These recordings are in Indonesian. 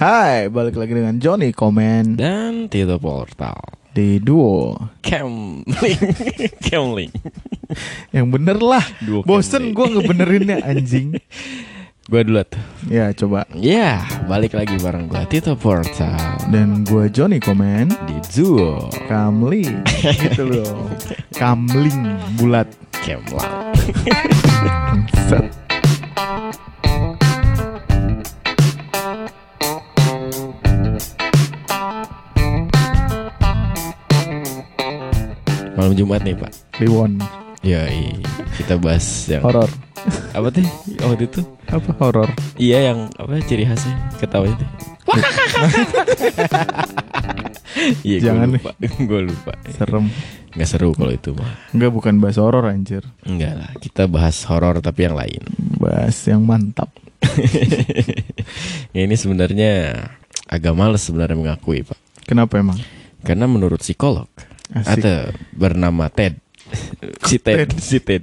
Hai, balik lagi dengan Johnny Komen Dan Tito Portal di Duo. Camlink Camlink Yang bener lah. Duo Bosen gue ngebenerinnya anjing. Gue dulu tuh Ya coba. Ya balik lagi bareng gue Tito Portal Dan gue Johnny Komen. Di Zuo Kamling gitu loh. Kamling bulat. Camlang Malam Jumat nih pak Liwon. Ya kita bahas yang Horor. Apa tuh waktu itu Apa horor? Iya yang apa ciri khasnya ketawa itu Iya Jangan lupa Gue lupa Serem. Nggak seru kalau itu mah Enggak bukan bahas horor anjir. Enggak lah Kita bahas horor tapi yang lain Bahas yang mantap. ya ini sebenarnya agak males sebenarnya mengakui pak Kenapa emang? karena menurut psikolog Asik. ada bernama Ted si Ted, si Ted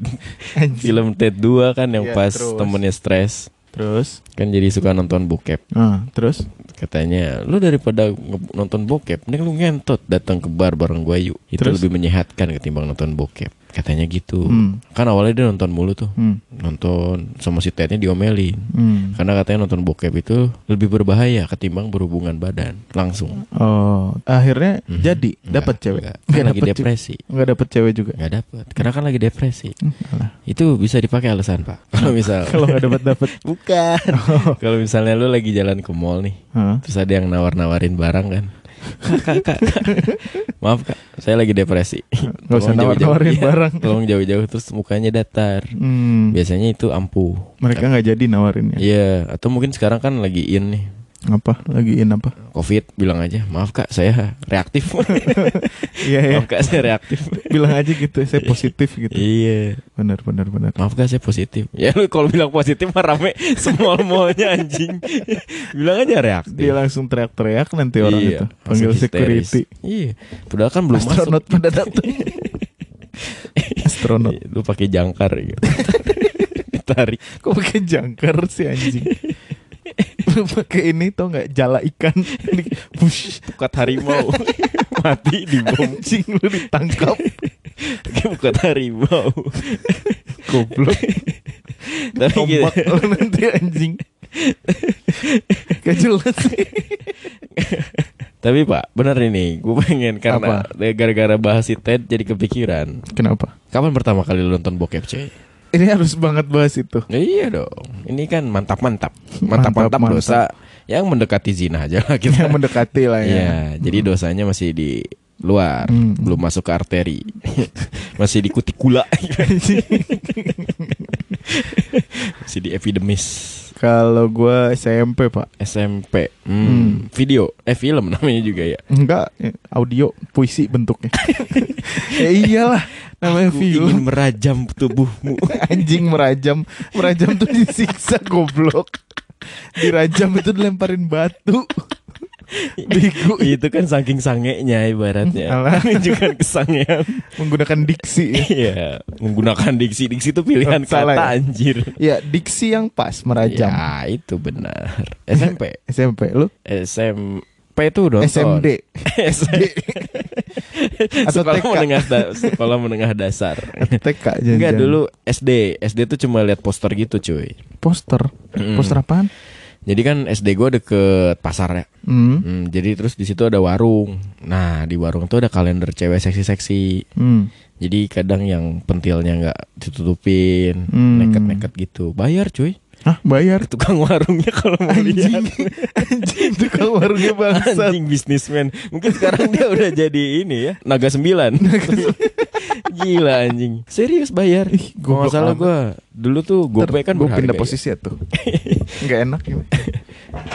film Ted 2 kan yang Iya, pas terus. temennya stres Terus? kan jadi suka nonton bokep Ah, terus? katanya lu daripada nonton bokep mending lu ngentot datang ke bar bareng gua yuk itu Terus? lebih menyehatkan ketimbang nonton bokep katanya gitu Hmm. kan awalnya dia nonton mulu tuh Hmm. nonton sama si Tednya diomelin Hmm. karena katanya nonton bokep itu lebih berbahaya ketimbang berhubungan badan langsung Oh, akhirnya Mhm. jadi Enggak, dapat cewek. enggak. Kan lagi dapet ju- depresi Enggak dapat cewek juga. nggak dapet karena kan lagi depresi Hmm, itu bisa dipakai alasan pak kalau misal Kalau nggak dapat dapat. bukan kalau misalnya lu lagi jalan ke mall nih Hah? terus ada yang nawar-nawarin barang kan kak, kak, kak, kak. maaf kak saya lagi depresi Nggak usah nawar-nawarin Iya, barang. tolong jauh-jauh terus mukanya datar Hmm. biasanya itu ampuh Mereka nggak jadi nawarinnya. iya atau mungkin sekarang kan lagi in nih Apa? Lagiin apa? covid bilang aja maaf kak saya reaktif Iya ya. maaf kak saya reaktif Bilang aja gitu, saya positif gitu. iya Benar benar benar. Maaf gak saya positif Ya lu kalau bilang positif mah rame Semua mallnya anjing Bilang aja reaktif Dia langsung teriak-teriak nanti orang Iya, itu. Panggil histeris. security. Iya Padahal kan belum Astronot masuk pada datang. Astronot. Lu pakai jangkar gitu Ditarik Kok pakai jangkar sih anjing? Pakai ini tau nggak? Jala ikan. Ini, Bush Pukat harimau. Mati di bom. Anjing lu ditangkap. Pukat harimau. Goblok. Tapi gitu. lu nanti anjing. Gak jelas. Sih Tapi pak bener ini. Gue pengen karena Gara-gara bahas si Ted jadi kepikiran. Kenapa? Kapan pertama kali lu nonton bokep cuy? Ini harus banget bahas itu Ya, iya dong. Ini kan mantap-mantap. Mantap, Mantap-mantap mantap. dosa yang mendekati zina aja lah kita. Yang mendekati lah ya Iya, jadi dosanya masih di luar, Hmm. belum masuk ke arteri. masih di kutikula. masih di epidemis. Kalau gua SMP pak SMP. Hmm. Hmm. Video, eh film namanya juga ya. Enggak Audio Puisi bentuknya Ya iyalah Namanya Aku film ingin merajam tubuhmu. Anjing merajam Merajam tuh disiksa goblok Dirajam itu dilemparin batu Bego Itu kan saking sangenya ibaratnya. Alah. Menunjukkan kesangean. Menggunakan diksi ya. Iya, menggunakan diksi. Diksi itu pilihan Oh, salah kata ya? anjir. Ya diksi yang pas merajam Ya, itu benar. SMP. SMP lu SMP itu nonton. SMD SD. Atau sekolah TK. menengah da- sekolah menengah dasar. TK jangan Enggak dulu SD. SD tuh cuma lihat poster gitu, cuy. Poster Mm. Poster apaan? Jadi kan SD gua deket pasar ya. Hmm. Hmm, jadi terus di situ ada warung. Nah, di warung tuh ada kalender cewek seksi-seksi. Hmm. Jadi kadang yang pentilnya nggak ditutupin, Hmm. neket-neket gitu. Bayar, cuy. Hah? Bayar? Ke tukang warungnya kalau mau Anjing. lihat. Anjing tukang warungnya bangsat. Anjing bisnismen. Mungkin sekarang dia udah jadi ini ya Naga sembilan. Gila anjing. Serius bayar. Ih, Gua goblok salah gue Dulu tuh GoPay kan gue pindah ya. posisi ya tuh. Nggak enak gitu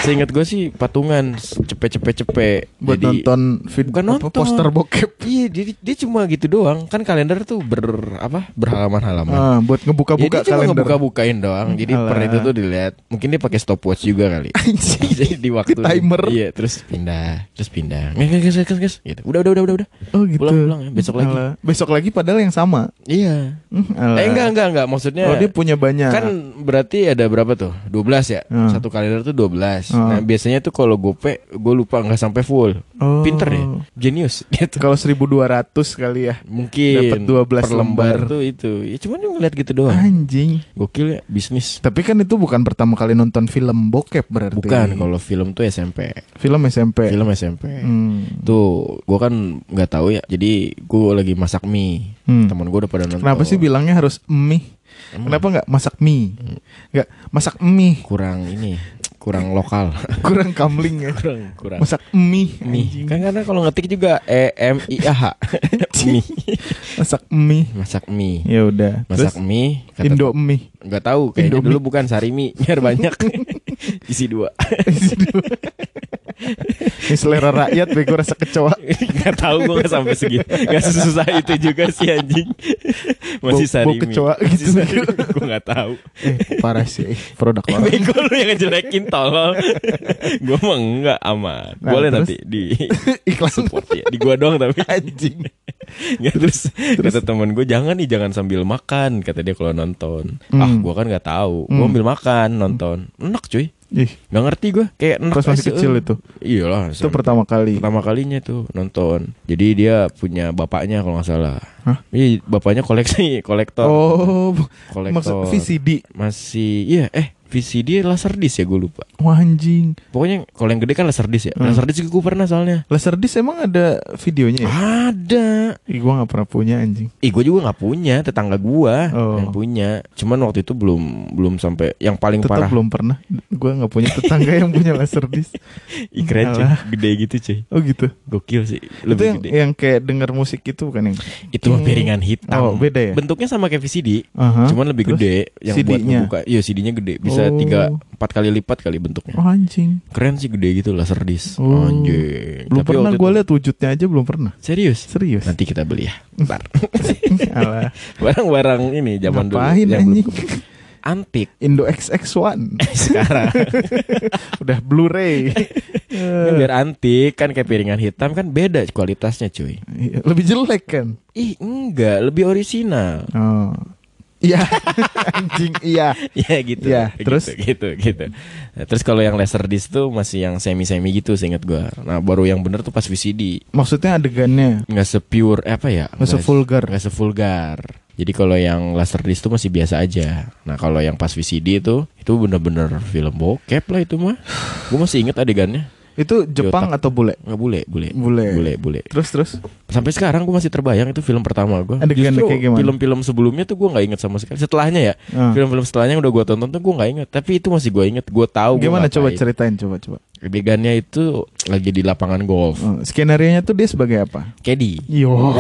Seingat gue sih patungan Cepet cepet-cepet-cepet. Buat Jadi, nonton vid bukan apa, nonton. poster bokep. Iya, dia, dia cuma gitu doang. Kan kalender tuh ber apa? berhalaman-halaman. Ah, buat Ya, ngebuka-buka dia cuma kalender. ngebuka-bukain doang. Jadi per Alah. itu tuh dilihat. Mungkin dia pakai stopwatch juga kali. Jadi di waktu Timer. Iya, terus pindah, terus pindah. Nges, nges, nges, gitu. Udah, udah, udah, udah, udah. Oh gitu. Pulang, pulang ya, besok lagi. Alah. Besok lagi padahal yang sama. Iya. Hmm, alah. Eh enggak, enggak, enggak. Maksudnya Oh dia punya banyak. kan berarti ada berapa tuh? 12 ya. Hmm. Satu kalender tuh 12. Hmm. Nah, biasanya tuh kalau gope gue lupa nggak sampai full. Oh. Pinter ya. Genius gitu. Kalau 1200 kali ya. Mungkin Dapat 12 per lembar lembar. tuh itu. Ya cuman dia ngeliat gitu doang. Anjing. Gokil ya bisnis. Tapi kan itu bukan pertama kali nonton film bokep berarti. Bukan kalau film tuh SMP. film SMP. Film SMP. Hmm. Tuh, gue kan nggak tahu ya. Jadi gue lagi masak mie. Hmm. Temen gue udah pada nonton. Kenapa sih bilangnya harus mie? Emang Kenapa nggak masak mie? Nggak masak mie. kurang ini, kurang lokal. Kurang kamling ya. kurang kurang. Masak mie. mie. Kan karena kalau ngetik juga E M I A H. mie. Masak mie. Masak mie. Ya udah. Masak Terus mie. Kata Indo mie. Nggak tahu kayaknya Indomie. dulu bukan sarimi biar banyak isi dua Ini selera rakyat bego rasa kecoa. nggak tahu gue nggak sampai segitu nggak sesusah itu juga sih anjing masih Bau- bau sarimi gitu. sarimi. gue nggak tahu Eh, parah sih. Produk Eh, orang. bego lu yang ngejelekin tolol gue mah enggak aman Nah, boleh terus? nanti di Iklan support ya di gua doang tapi anjing. Nggak, terus, kata temen gue jangan nih jangan sambil makan kata dia kalau nonton ah Hmm. gue kan nggak tahu gue Hmm. ambil makan nonton enak cuy Ih, nggak ngerti gue kayak pas masih kecil eh. itu. iyalah Itu pertama kali. pertama kalinya tuh nonton jadi dia punya bapaknya kalau nggak salah Hah? iya bapaknya koleksi kolektor Oh, kolektor maksud VCD. masih iya eh VCD laserdisc ya gue lupa Wah anjing. pokoknya kalau yang gede kan laserdisc ya Hmm. laserdisc gue pernah soalnya Laserdisc emang ada videonya ya? ada Ih, gua gak pernah punya anjing. Ih gue juga nggak punya tetangga gua Oh. yang punya cuman waktu itu belum belum sampai yang paling Tetap parah belum pernah. Gua gak punya tetangga yang punya Laserdisc. Ih, keren cuy gede gitu cuy Oh gitu. gokil sih itu lebih yang gede yang kayak denger musik itu bukan yang itu mah piringan hitam Oh, beda ya? bentuknya sama kayak VCD Aha. cuman lebih Terus gede yang buat CD-nya? ngebuka iya CD-nya gede bisa Oh. Tiga empat kali lipat kali bentuknya Oh anjing. keren sih gede gitu laserdisc Oh. anjing Belum Tapi pernah gue lihat wujudnya aja belum pernah. serius Serius. nanti kita beli ya ntar barang-barang ini zaman dulu Ngapain belum anjing? antik Indo XX1 sekarang udah Blu-ray. Kan biar antik kan kayak piringan hitam kan beda kualitasnya cuy. Iya, Lebih jelek kan? Ih enggak lebih orisinal. Oh. Iya, anjing iya. Ya gitu. Iya, Gitu, terus? gitu gitu. Nah, terus kalau yang laserdisc tuh masih yang semi-semi gitu seingat gua. Nah, baru yang bener tuh pas VCD. Maksudnya adegannya Nggak sepure apa ya? nggak sevulgar. Nggak sevulgar. Jadi kalau yang laserdisc tuh masih biasa aja. Nah, kalau yang pas VCD itu itu bener-bener film bokep lah itu mah. Gua masih inget adegannya. Itu Jepang atau bule? Nggak bule, bule. Bule. Bule, bule. Terus terus. Sampai sekarang gue masih terbayang itu film pertama gue. Justru film-film sebelumnya tuh gue nggak inget sama sekali. Setelahnya ya, Ah. film-film setelahnya yang udah gue tonton tuh gue nggak inget. Tapi itu masih gue inget. Gue tahu. gua Gimana coba ngapain. ceritain coba coba. Adegannya itu lagi di lapangan golf. Oh, skenario nya tuh dia sebagai apa? Caddy. Yo,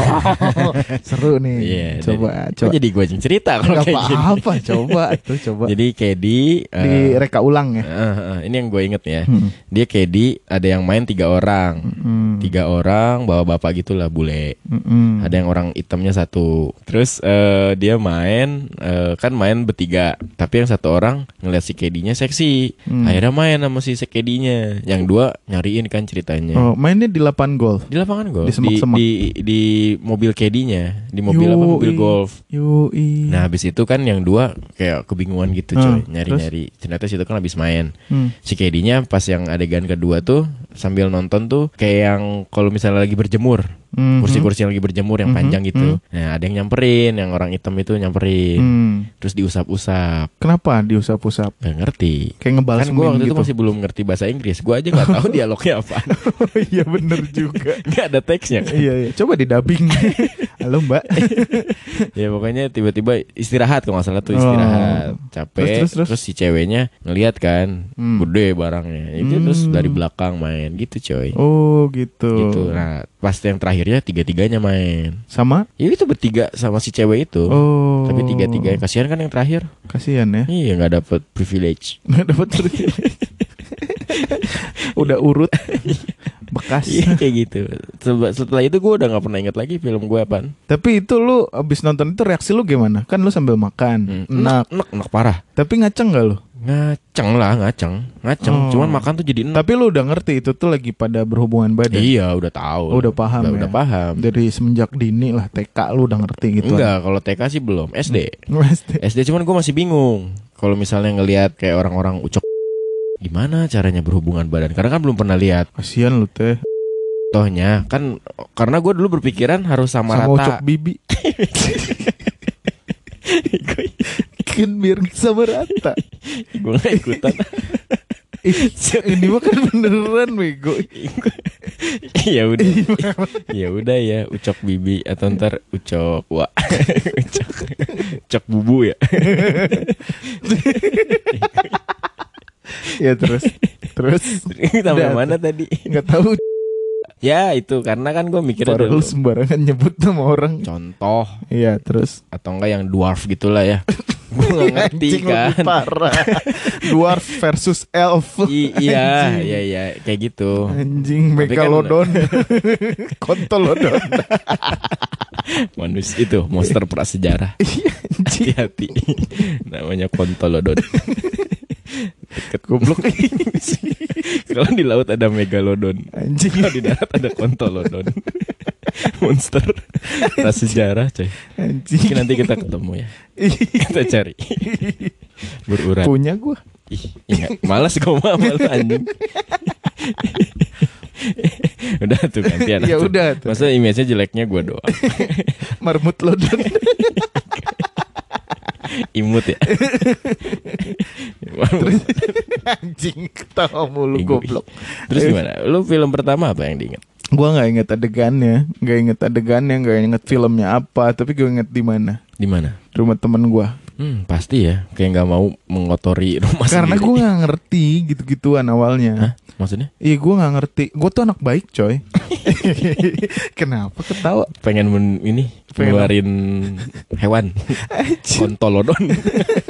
seru nih. Iya. coba jadi, coba. Jadi gue yang cerita kalau gini. apa-apa, coba tuh coba. Jadi Caddy. eh, Di reka ulang ya. eh, eh, ini yang gue inget ya. Hmm. Dia Caddy. Ada yang main tiga orang. Hmm. Tiga orang bawa bapak gitulah bule. Mm-mm. Ada yang orang hitamnya satu. Terus eh, dia main eh, kan main bertiga. Tapi yang satu orang ngeliat si Kedinya seksi. Hmm. Akhirnya main sama si Kedinya. Yang dua nyariin kan ceritanya. Oh, mainnya di lapangan golf. Di lapangan golf. Di semak-semak. di, di mobil Kedinya. Di mobil apa? Yoi. Mobil golf. Yoi. Nah habis itu kan yang dua kayak kebingungan gitu Hmm, coy Nyari-nyari Ternyata situ kan habis main Hmm. Si Kedinya pas yang adegan kedua tuh Sambil nonton tuh Kayak yang kalau misalnya lagi berjemur Mhm. kursi-kursi yang lagi berjemur yang Mhm, panjang gitu. Nah, ada yang nyamperin, yang orang hitam itu nyamperin. Hmm. Terus diusap-usap. Kenapa diusap-usap? Gak ngerti. Kayak ngebalas kan gue waktu meme itu gitu. masih belum ngerti bahasa Inggris. Gue aja nggak tahu dialognya apa. Oh iya bener juga. Gak ada teksnya. kan. iya, iya. Coba di dubbing. Halo Mbak. ya pokoknya tiba-tiba istirahat kalau nggak salah tuh Oh. istirahat. Capek. Terus, terus, terus? si ceweknya ngeliat kan, Hmm. gede barangnya. Itu Hmm. terus dari belakang main gitu coy. Oh gitu. Gitu. Nah, pas yang terakhirnya tiga-tiganya main. Sama? Ya itu bertiga sama si cewek itu. Oh. Tapi tiga-tiganya kasihan kan yang terakhir. Kasihan ya. Iya nggak dapet privilege. Nggak dapat privilege. Udah urut bekas. Iya kayak gitu. Setelah itu gue udah nggak pernah inget lagi film gue apaan. Tapi itu lu abis nonton itu reaksi lu gimana? Kan lu sambil makan. Hmm. Enak. Enak, enak parah. Tapi ngaceng gak lu? Ngaceng lah, ngaceng, ngaceng. Oh. Cuman makan tuh jadi enak. Tapi lu udah ngerti itu tuh lagi pada berhubungan badan. Iya, udah tahu. Oh, udah paham udah, ya? udah paham. Dari semenjak dini lah TK lu udah ngerti gitu. Enggak, kalau TK sih belum. SD. Pasti. SD cuman gue masih bingung. Kalau misalnya ngelihat kayak orang-orang ucok gimana caranya berhubungan badan? Karena kan belum pernah lihat. Kasihan lu teh. Tohnya kan karena gue dulu berpikiran harus sama, Sama ucok rata. bibi. kan biar sama rata. gue gak ikutan. Ini mah kan beneran bego. ya udah. ya udah ya, ucok bibi atau ntar ucok wa. ucok, ucok bubu ya. ya terus terus Sampai Udah. mana tadi? nggak tahu Ya itu karena kan gue mikirnya lu dulu sembarangan nyebut nama orang. contoh Iya terus. atau enggak yang dwarf gitulah ya. Gue gak ngerti Anjing kan. lebih parah. Dwarf versus elf. I- iya, iya, iya, kayak gitu. Anjing Tapi kan- megalodon. Kontolodon. Manusia itu monster prasejarah. Iya. Hati-hati. Namanya kontolodon. Deket Goblok. Kalau di laut ada megalodon. Anjing. Kalau di darat ada kontolodon. monster prasejarah, coy. Anjing. Mungkin nanti kita ketemu ya. Kita cari. Berurat. Punya gua. Ih, ingat. Malas gue mah malu anjing. udah tuh gantian. Ya tuh. udah tuh. Masa image-nya jeleknya gue doang. Marmut lodon. Imut ya. Anjing ketawa mulu goblok. Terus gimana? Lu film pertama apa yang diinget? Gua nggak inget adegannya, nggak inget adegannya, nggak inget filmnya apa, tapi gue inget di mana. Di mana? Rumah temen gua. Hmm, pasti ya. Kayak nggak mau mengotori rumah Karena gue nggak ngerti gitu-gituan awalnya. Hah? Maksudnya? Iya gue nggak ngerti. Gue tuh anak baik coy. Kenapa ketawa? Pengen men, ini Pengen ngeluarin hewan kontolodon.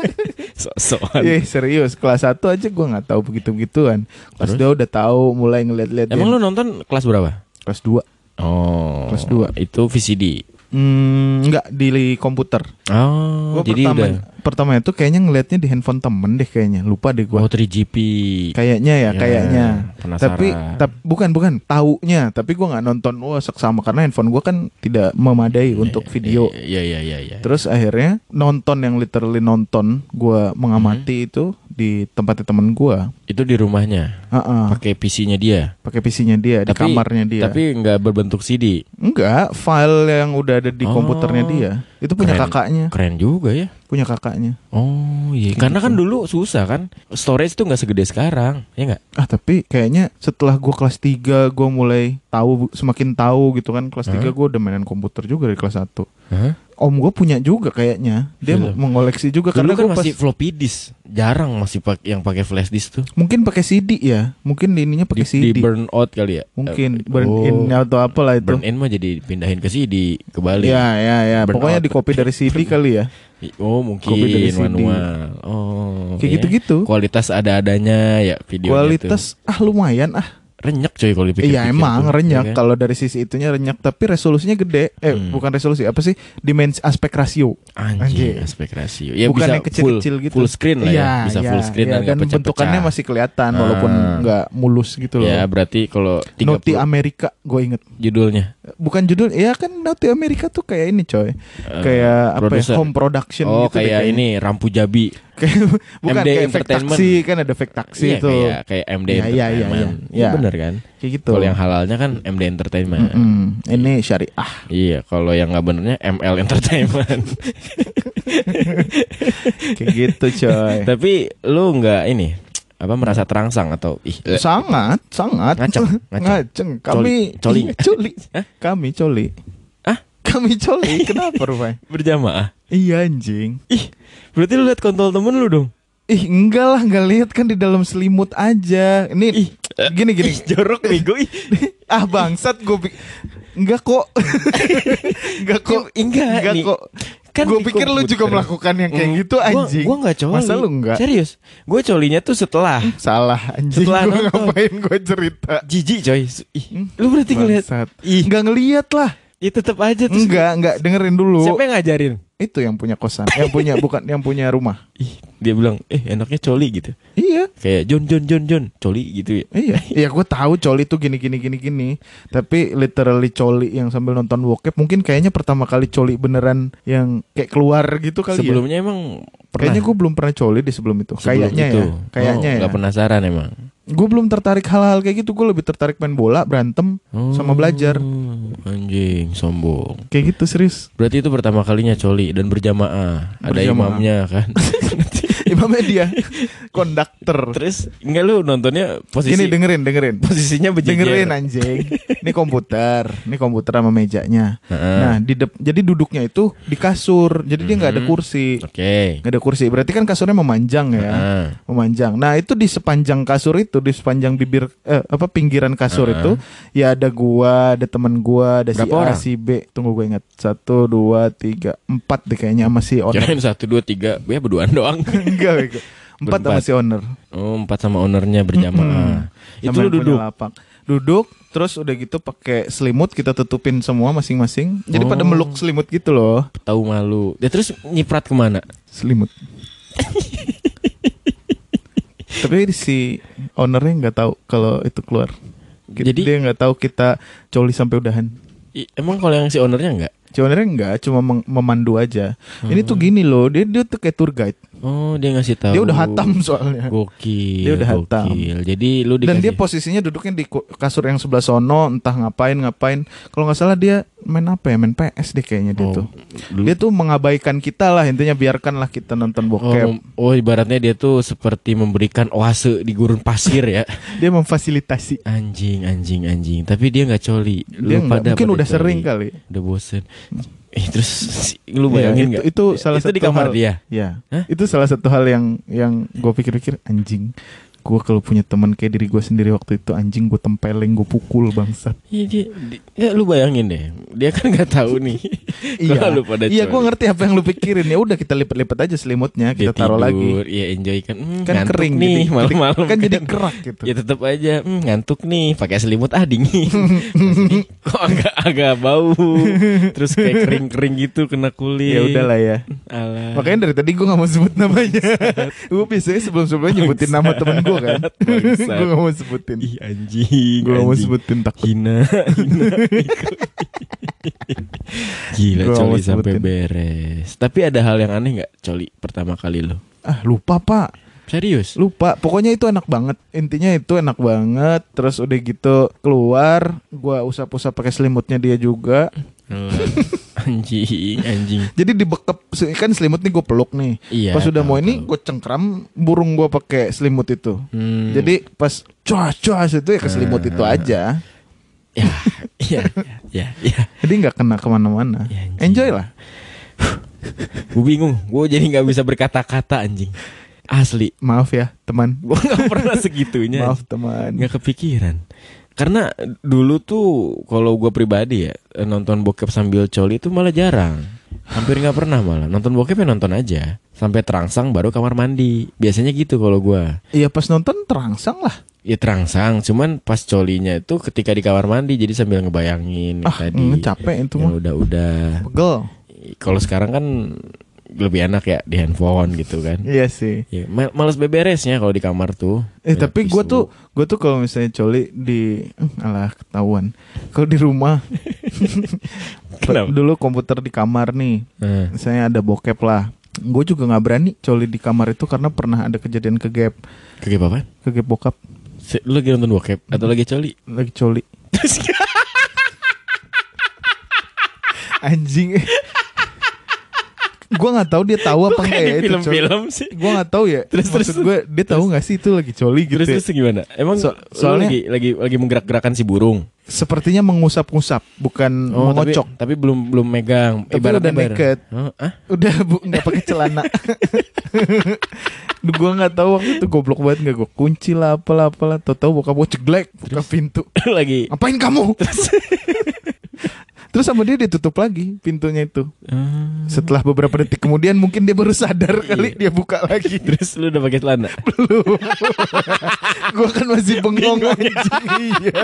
Sok-sokan. Iya serius kelas 1 aja gue nggak tahu begitu-begituan. Kelas Terus? 2 udah tahu mulai ngeliat-liat. Emang lu nonton kelas berapa? Kelas 2 Oh. Kelas dua. Itu VCD. Hmm, enggak di komputer. Oh, Gua jadi pertama, udah pertama itu kayaknya ngelihatnya di handphone temen deh kayaknya. Lupa deh Oh, gua. 3GP. Kayaknya ya, Ya, kayaknya. penasaran. Tapi tap- bukan bukan taunya, tapi gua nggak nonton wah seksama karena handphone gua kan tidak memadai untuk video. Iya, iya, iya, iya. Terus akhirnya nonton yang literally nonton, gua mengamati itu di tempatnya temen gua. Itu di rumahnya. Heeh. Pakai PC-nya dia. Pakai PC-nya dia di Tapi- kamarnya dia. Tapi nggak berbentuk CD. enggak, file yang udah ada di Oh. komputernya dia. Itu punya Keren. kakaknya, Keren juga ya. punya kakaknya. Oh iya, Kayak karena gitu. kan dulu susah kan, storage tuh nggak segede sekarang, ya nggak? Ah tapi kayaknya setelah gua kelas 3 gua mulai tahu semakin tahu gitu kan kelas 3 Hah? gua udah mainan komputer juga dari kelas 1. Hah? Om gua punya juga kayaknya. Dia Film. mengoleksi juga Dulu karena kan gua pas masih floppy disk, jarang masih pak yang pakai flash disk tuh. mungkin pakai CD ya. Mungkin ininya pakai CD. di burn out kali ya? mungkin Eh, burn oh, in atau apalah itu. Burn in mah jadi pindahin ke CD kebalik. Ya ya ya. Burn Pokoknya out. di copy dari CD kali ya. Oh mungkin Kopi dari CD. manual. Oh. Kayak ya. gitu-gitu. Kualitas ada-adanya ya video. Kualitas ah lumayan ah. Renyak coy kalau dipikir-pikir. Iya emang tuh, renyak ya kan? kalau dari sisi itunya renyak tapi resolusinya gede. Eh Hmm. bukan resolusi apa sih? Dimensi aspek rasio. Anjing. aspek rasio. Ya bukan bisa yang kecil-kecil full, gitu. Full screen lah ya, Iya, bisa iya, full screen iya, dan dan pecah-pecah. bentukannya masih kelihatan walaupun Ah. nggak mulus gitu loh. Ya berarti kalau 30 Noti Amerika gue inget judulnya. bukan judul ya kan Noti Amerika tuh kayak ini coy kayak apa ya, home production Oh gitu kayak ini Rampu Jabi. Kayak- bukan MD kayak Entertainment. taksi kan ada efek taksi Iya itu kayak kayak MD Iya, iya, iya, Entertainment. iya. Iya Iya. bener kan? kayak gitu Kalau yang halalnya kan MD Entertainment. Mm-mm. ini syariah Iya, kalau yang nggak benernya ML Entertainment. kayak gitu coy Tapi lu nggak ini apa merasa terangsang atau ih sangat sangat Ngaceng, ngaceng. ngaceng kami Coli, coli. Coli kami coli? Kami coli kenapa Rufai berjamaah. iya anjing Ih, berarti lu lihat kontol temen lu dong. ih enggak lah nggak lihat kan di dalam selimut aja ini Ih, gini gini Ih, jorok nih gue. ah bangsat gue enggak kok enggak kok enggak, enggak kok Kan gue pikir lu juga melakukan yang kayak Hmm, gitu gua- anjing. Gua nggak coli. Masa lu enggak? Serius. Gue colinya tuh setelah Salah anjing. Setelah Gue nonton. ngapain gue cerita. jijik coy. Ih, Hmm, lu berarti ngeliat. Ih, Enggak ngeliat lah. Ya tetap aja terus. Enggak, enggak dengerin dulu. Siapa yang ngajarin? Itu yang punya kosan, yang punya bukan yang punya rumah. Ih, dia bilang, eh enaknya coli gitu. Iya. Kayak John John John John coli gitu ya. Iya, iya gue tahu coli tuh gini gini gini gini. Tapi literally coli yang sambil nonton bokep mungkin kayaknya pertama kali coli beneran yang kayak keluar gitu kali ya. Sebelumnya emang pernah. Kayaknya gue belum pernah coli di sebelum itu. Sebelum kayaknya itu. ya. Kayaknya oh, ya. Gak penasaran emang. Gue belum tertarik hal-hal kayak gitu. Gue lebih tertarik main bola, berantem, sama belajar. Oh, Anjing, sombong. Kayak gitu serius. Berarti itu pertama kalinya coli dan berjamaah. Ada Berjamaah. imamnya kan. Imamnya dia konduktor. Terus enggak lu nontonnya posisi Ini dengerin, dengerin. posisinya berjejer. Dengerin anjing. Ini komputer, ini komputer sama mejanya. Heeh. Nah, di dep- jadi duduknya itu di kasur. Jadi dia nggak ada Mhm. kursi. Oke. Nggak ada kursi. Berarti kan kasurnya memanjang ya. Heeh. Memanjang. Nah, itu di sepanjang kasur itu, di sepanjang bibir eh, apa pinggiran kasur Heeh. itu ya ada gua, ada temen gua, ada si Berapa A, orang? si B. Tunggu gue ingat. Satu, dua, tiga, empat deh kayaknya si owner. Kirain satu dua tiga, ya berduaan doang. Enggak, bego. Empat sama si owner. Oh, empat sama ownernya berjamaah. Itu lu yang punya duduk. lapak. Duduk, terus udah gitu pakai selimut kita tutupin semua masing-masing. Jadi pada Oh. meluk selimut gitu loh. Tahu malu. Ya terus nyiprat ke mana? Selimut. Tapi si ownernya nggak tahu kalau itu keluar. Jadi- dia nggak tahu kita coli sampai udahan. I- emang kalau yang si ownernya enggak? Si ownernya nggak, cuma memandu aja. Ini tuh Hmm. gini loh, dia dia tuh kayak tour guide. Oh, dia ngasih tahu. Dia udah hatam soalnya. Gokil. Dia udah hatam. gokil. Jadi lu dikasih Dan dia posisinya duduknya di kasur yang sebelah sono, entah ngapain ngapain. Kalau nggak salah dia main apa ya? Main PS deh kayaknya dia Oh, tuh. lu- Dia tuh mengabaikan kita lah intinya biarkanlah kita nonton bokep. Oh, oh, ibaratnya dia tuh seperti memberikan oase di gurun pasir ya. Dia memfasilitasi. Anjing, anjing, anjing. Tapi dia nggak coli. Dia Lu pada mungkin pada udah coli. sering kali. Udah bosen. Eh terus lu Iya, bayangin itu, nggak? itu salah itu satu di kamar hal, dia. Ya, Hah? itu salah satu hal yang yang gue pikir-pikir anjing. Gue kalau punya teman kayak diri gue sendiri waktu itu anjing gue tempeleng gue pukul bangsat. Iya dia, di- ya, lu bayangin deh, dia kan nggak tahu nih. Kalau lu pada iya gue ngerti apa yang lu pikirin ya udah kita lipat-lipat aja selimutnya Dia kita taruh lagi. tidur, Iya enjoy kan. Hmm, Kan kering nih malam-malam kan jadi kerak gitu. Ya tetap aja hmm, ngantuk nih, pakai selimut ah dingin. Jadi, kok agak agak bau. Terus kayak kering-kering gitu kena kulit. Ya udahlah ya. Alah. Makanya dari tadi gue gak mau sebut namanya Gue biasanya sebelum-sebelumnya nyebutin nama temen gue kan Bangsat. Gue gak mau sebutin Ih anjing. Gue gak mau sebutin takut Hina, hina. Gila Gua coli sampai sebutin. beres. Tapi ada hal yang aneh nggak coli pertama kali lo? Ah lupa pak Serius? Lupa Pokoknya itu enak banget Intinya itu enak banget Terus udah gitu keluar Gue usap-usap pakai selimutnya dia juga anjing, anjing. Jadi dibekep Kan selimut nih gue peluk nih Iya. Pas udah mau tahu, ini gue cengkram Burung gue pakai selimut itu Hmm, Jadi pas cuas cuas itu ya ke selimut itu Ah. aja ya, ya, ya, ya. Jadi nggak kena ke mana-mana Ya, anjing. Enjoy lah Gue bingung. Gue jadi nggak bisa berkata-kata anjing. Asli. Maaf ya teman Gue nggak pernah segitunya. Maaf teman nggak kepikiran. Karena dulu tuh kalau gue pribadi ya nonton bokep sambil coli itu malah jarang. Hampir nggak pernah malah nonton bokep ya nonton aja sampai terangsang baru kamar mandi. Biasanya gitu kalau gue. Iya pas nonton terangsang lah Ya terangsang, cuman pas colinya itu ketika di kamar mandi jadi sambil ngebayangin Ah tadi. mm, capek itu Ya mah udah-udah. Pegel Kalau sekarang kan lebih enak ya di handphone gitu kan. Iya sih. Ya, mal- males beberesnya kalau di kamar tuh. Eh tapi gue tuh gue tuh kalau misalnya coli di eh, alah ketahuan. Kalau di rumah. Dulu komputer di kamar nih. Nah, misalnya ada bokep lah. Gue juga nggak berani coli di kamar itu karena pernah ada kejadian kegap kegep apa? kegap bokap. Se- Lu lagi nonton bokep atau lagi coli? lagi coli. Anjing gue nggak tahu dia tahu apa enggak ya coli film-film sih. gue nggak tahu ya Terus, maksud terus. gue dia tahu nggak sih itu lagi coli gitu Terus ya? terus gimana? Emang So- soalnya- lagi lagi lagi menggerak-gerakan si burung. sepertinya mengusap-ngusap bukan Oh, tapi, mengocok tapi belum belum megang. Tapi Ibaratnya udah bareng. naked. Oh, ah? udah bu nggak pakai celana gua nggak tahu waktu itu goblok banget nggak gue kunci lah apalah apalah tau tahu bokap gue ceglek buka pintu lagi ngapain kamu Terus sama dia ditutup lagi pintunya itu. Ah. Setelah beberapa detik kemudian mungkin dia baru sadar kali dia buka lagi. Terus lu udah pakai celana? Belum. gue kan masih bengong anjing. Iya.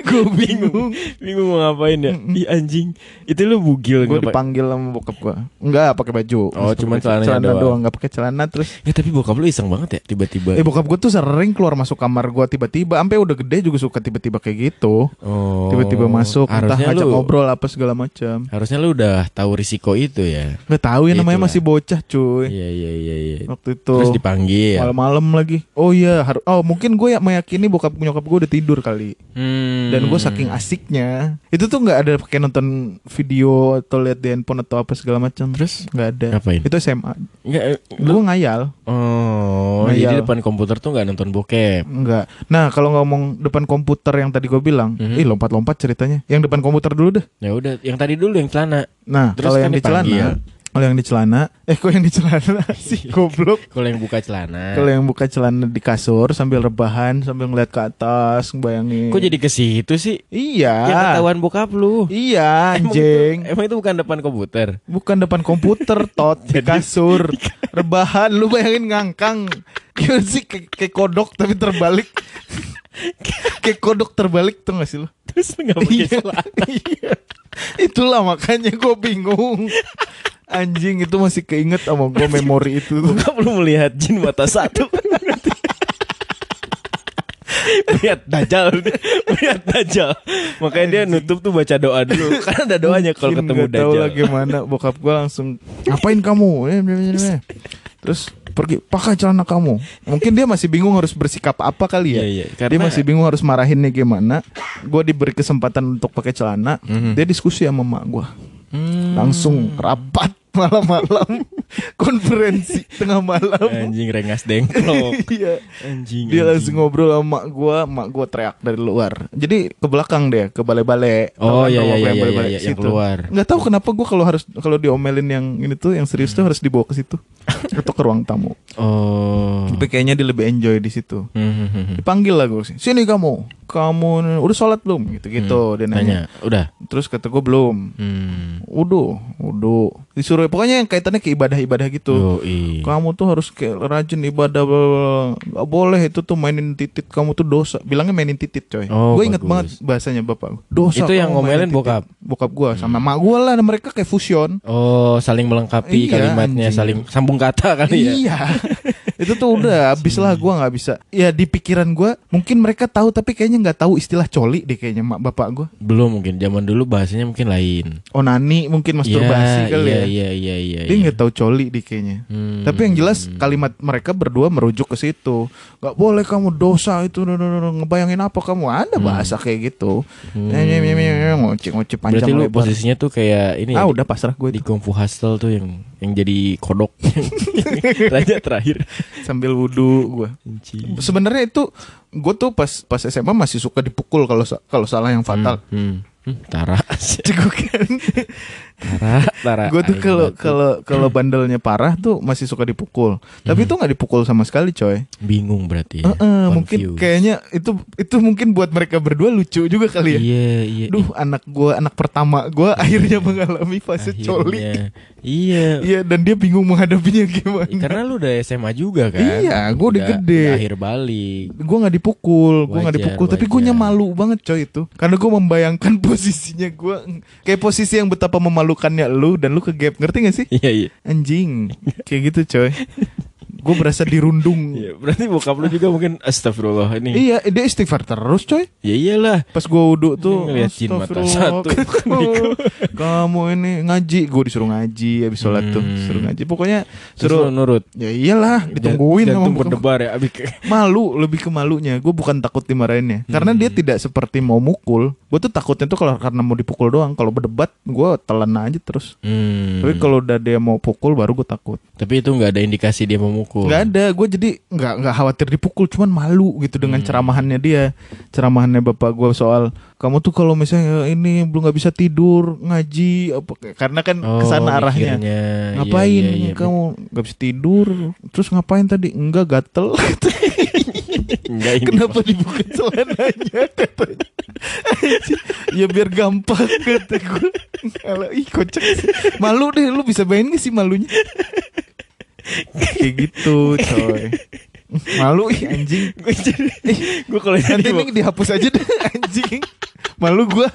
Gue bingung. Bingung mau ngapain ya? Ih anjing. Itu lu bugil ngapa- dipanggil sama bokap gue. Enggak pakai baju. Oh, celananya celana doang. doang. Enggak pakai celana terus. Ya tapi bokap lu iseng banget ya tiba-tiba. Eh bokap gue tuh sering keluar masuk kamar gue tiba-tiba. Sampai udah gede juga suka tiba-tiba kayak gitu. oh. Tiba-tiba masuk, entah ngajak lu, ngobrol apa segala macam. Harusnya lu udah tahu risiko itu ya. Nggak tahu ya namanya masih bocah cuy. Iya iya iya iya. Waktu itu. Terus dipanggil. Malam-malam lagi. Oh iya, haru- oh mungkin gue ya meyakini bokap nyokap gue udah tidur kali. Hmm. Dan gue saking asiknya, itu tuh nggak ada pakai nonton video atau lihat di handphone atau apa segala macam. Terus? nggak ada. Ngapain? Itu SMA. Enggak, eh, Gue ngayal. Oh, Ngayal. jadi depan komputer tuh nggak nonton bokep. Enggak. Nah kalau ngomong depan komputer yang tadi gue bilang, Mhm. ih lompat-lompat ceritanya. Yang depan komputer dulu deh. Ya udah, yang tadi dulu yang celana. Nah Terus kalau kan yang di celana, kalau yang di celana, eh kok yang di celana sih goblok. Kalau yang buka celana. Kalau yang buka celana di kasur sambil rebahan sambil ngeliat ke atas, ngebayangin. Kok jadi ke situ sih? Iya. Ya ketahuan bokap lu. Iya, Emang anjing. itu, emang itu bukan depan komputer. Bukan depan komputer, tot di kasur. Rebahan, lu bayangin ngangkang. Gimana sih kayak kodok tapi terbalik. Kayak kodok terbalik tuh gak sih lu? Terus nggak pakai Iya, celana. iya. Itulah makanya gue bingung. Anjing itu masih keinget sama gue memori itu. Bokap lu melihat jin mata satu. Lihat dajal Lihat dajal Makanya dia nutup tuh baca doa dulu Karena ada doanya kalau ketemu nggak tahu dajal lah gimana bokap gue langsung ngapain kamu eh. terus pergi pakai celana kamu mungkin dia masih bingung harus bersikap apa kali ya Iya, iya. dia Karena- masih bingung harus marahinnya gimana gue diberi kesempatan untuk pakai celana Mhm. dia diskusi sama mak gue Hmm. langsung rapat malam-malam konferensi tengah malam. Anjing rengas dengklok. Iya. Anjing dia anjing. langsung ngobrol sama mak gue mak gue teriak dari luar. Jadi ke belakang deh ke balai-balai Oh, kan iya, rumah iya, gua iya, balai-balai iya, ke yang situ. keluar. nggak tahu kenapa gue kalau harus kalau diomelin yang ini tuh yang serius tuh harus dibawa ke situ. Atau ke ruang tamu. Oh. Tapi kayaknya dia lebih enjoy di situ. Hmm, hmm, hmm, hmm. dipanggil lah gue sini kamu kamu udah sholat belum? Gitu gitu dia nanya. Tanya Udah? Terus kata gue belum. Hmm. Udah udah disuruh pokoknya yang kaitannya ke ibadah-ibadah gitu. Yoi. kamu tuh harus kayak rajin ibadah bla, bla, bla. Gak boleh itu tuh mainin titit kamu tuh dosa. Bilangnya mainin titit coy. Oh, gue inget bagus. banget bahasanya bapak dosa Itu yang ngomelin bokap? bokap gue sama mak gue lah mereka kayak fusion. Oh saling melengkapi Iya, kalimatnya anjing. Saling sambung kata kali ya. Iya. Itu tuh udah habis lah gue nggak bisa. Ya di pikiran gue mungkin mereka tahu tapi kayaknya nggak tahu istilah coli deh kayaknya mak bapak gue Belum mungkin Zaman dulu bahasanya mungkin lain onani mungkin masturbasi Iya, kali iya, ya Iya iya iya dia iya. nggak tahu coli deh kayaknya Hmm. Tapi yang jelas kalimat mereka berdua merujuk ke situ. Gak boleh kamu dosa itu ngebayangin apa kamu ada bahasa kayak gitu. Ngoceh-ngoceh panjang Hmm. Berarti lu lebar. posisinya tuh kayak ini Ah ya, udah pasrah gue di itu Kung Fu Hustle tuh yang yang jadi kodok raja terakhir. sambil wudhu gue. Sebenarnya itu gue tuh pas pas SMA masih suka dipukul kalau kalau salah yang fatal. Hmm. Hmm, Tara, Gue kan, Tara, Tara. gue tuh kalau kalau kalau bandelnya parah tuh masih suka dipukul. Tapi itu nggak dipukul sama sekali, coy. bingung berarti. Ya. Heeh, mungkin Confused. kayaknya itu itu mungkin buat mereka berdua lucu juga kali ya. Iya, iya. Duh, anak gua, anak pertama gua akhirnya mengalami fase Akhirnya. coli. Iya. Iya, dan dia bingung menghadapinya gimana. Karena lu udah SMA juga kan? Iya, gua udah gede. Akhir balik. Gua nggak dipukul, gua nggak Wajar, dipukul, tapi gua wajar. malu banget coy itu. Karena gua membayangkan posisinya gua kayak posisi yang betapa memalukannya lu dan lu ke gap, ngerti gak sih? Iya, iya. Anjing, kayak gitu coy. Gue berasa dirundung. Iya, berarti bokap lu juga mungkin astagfirullah ini. Iya, dia istighfar terus coy. Ya iyalah. Pas gue wudhu tuh Ngeliat jin mata satu. kamu, ini ngaji Gue disuruh ngaji Habis sholat tuh Hmm. Suruh ngaji Pokoknya Terus suruh nurut. Ya iyalah Ditungguin sama Jantung bokap. berdebar ya abis Malu Lebih ke malunya Gue bukan takut dimarahinnya Karena dia tidak seperti mau mukul Gue tuh takutnya tuh kalau karena mau dipukul doang Kalau berdebat Gue telan aja terus Hmm. Tapi kalau udah dia mau pukul Baru gue takut Tapi itu nggak ada indikasi dia mau mukul. Nggak ada Gue jadi nggak nggak khawatir dipukul Cuman malu gitu Dengan Hmm. ceramahannya dia. Ceramahannya bapak gue soal Kamu tuh kalau misalnya ini Belum nggak bisa tidur Ngaji apa Karena kan Oh, ke sana arahnya. mikirnya. Iya, Ngapain? iya, iya. kamu nggak bisa tidur Terus ngapain tadi? Enggak gatel. Enggak ini. Kenapa dibuka celananya? Katanya ya biar gampang kata gue kalau ih kocak malu deh lu bisa bayangin gak sih malunya kayak gitu coy. Malu ih anjing gue gue kalau nanti ini dihapus aja deh anjing malu gue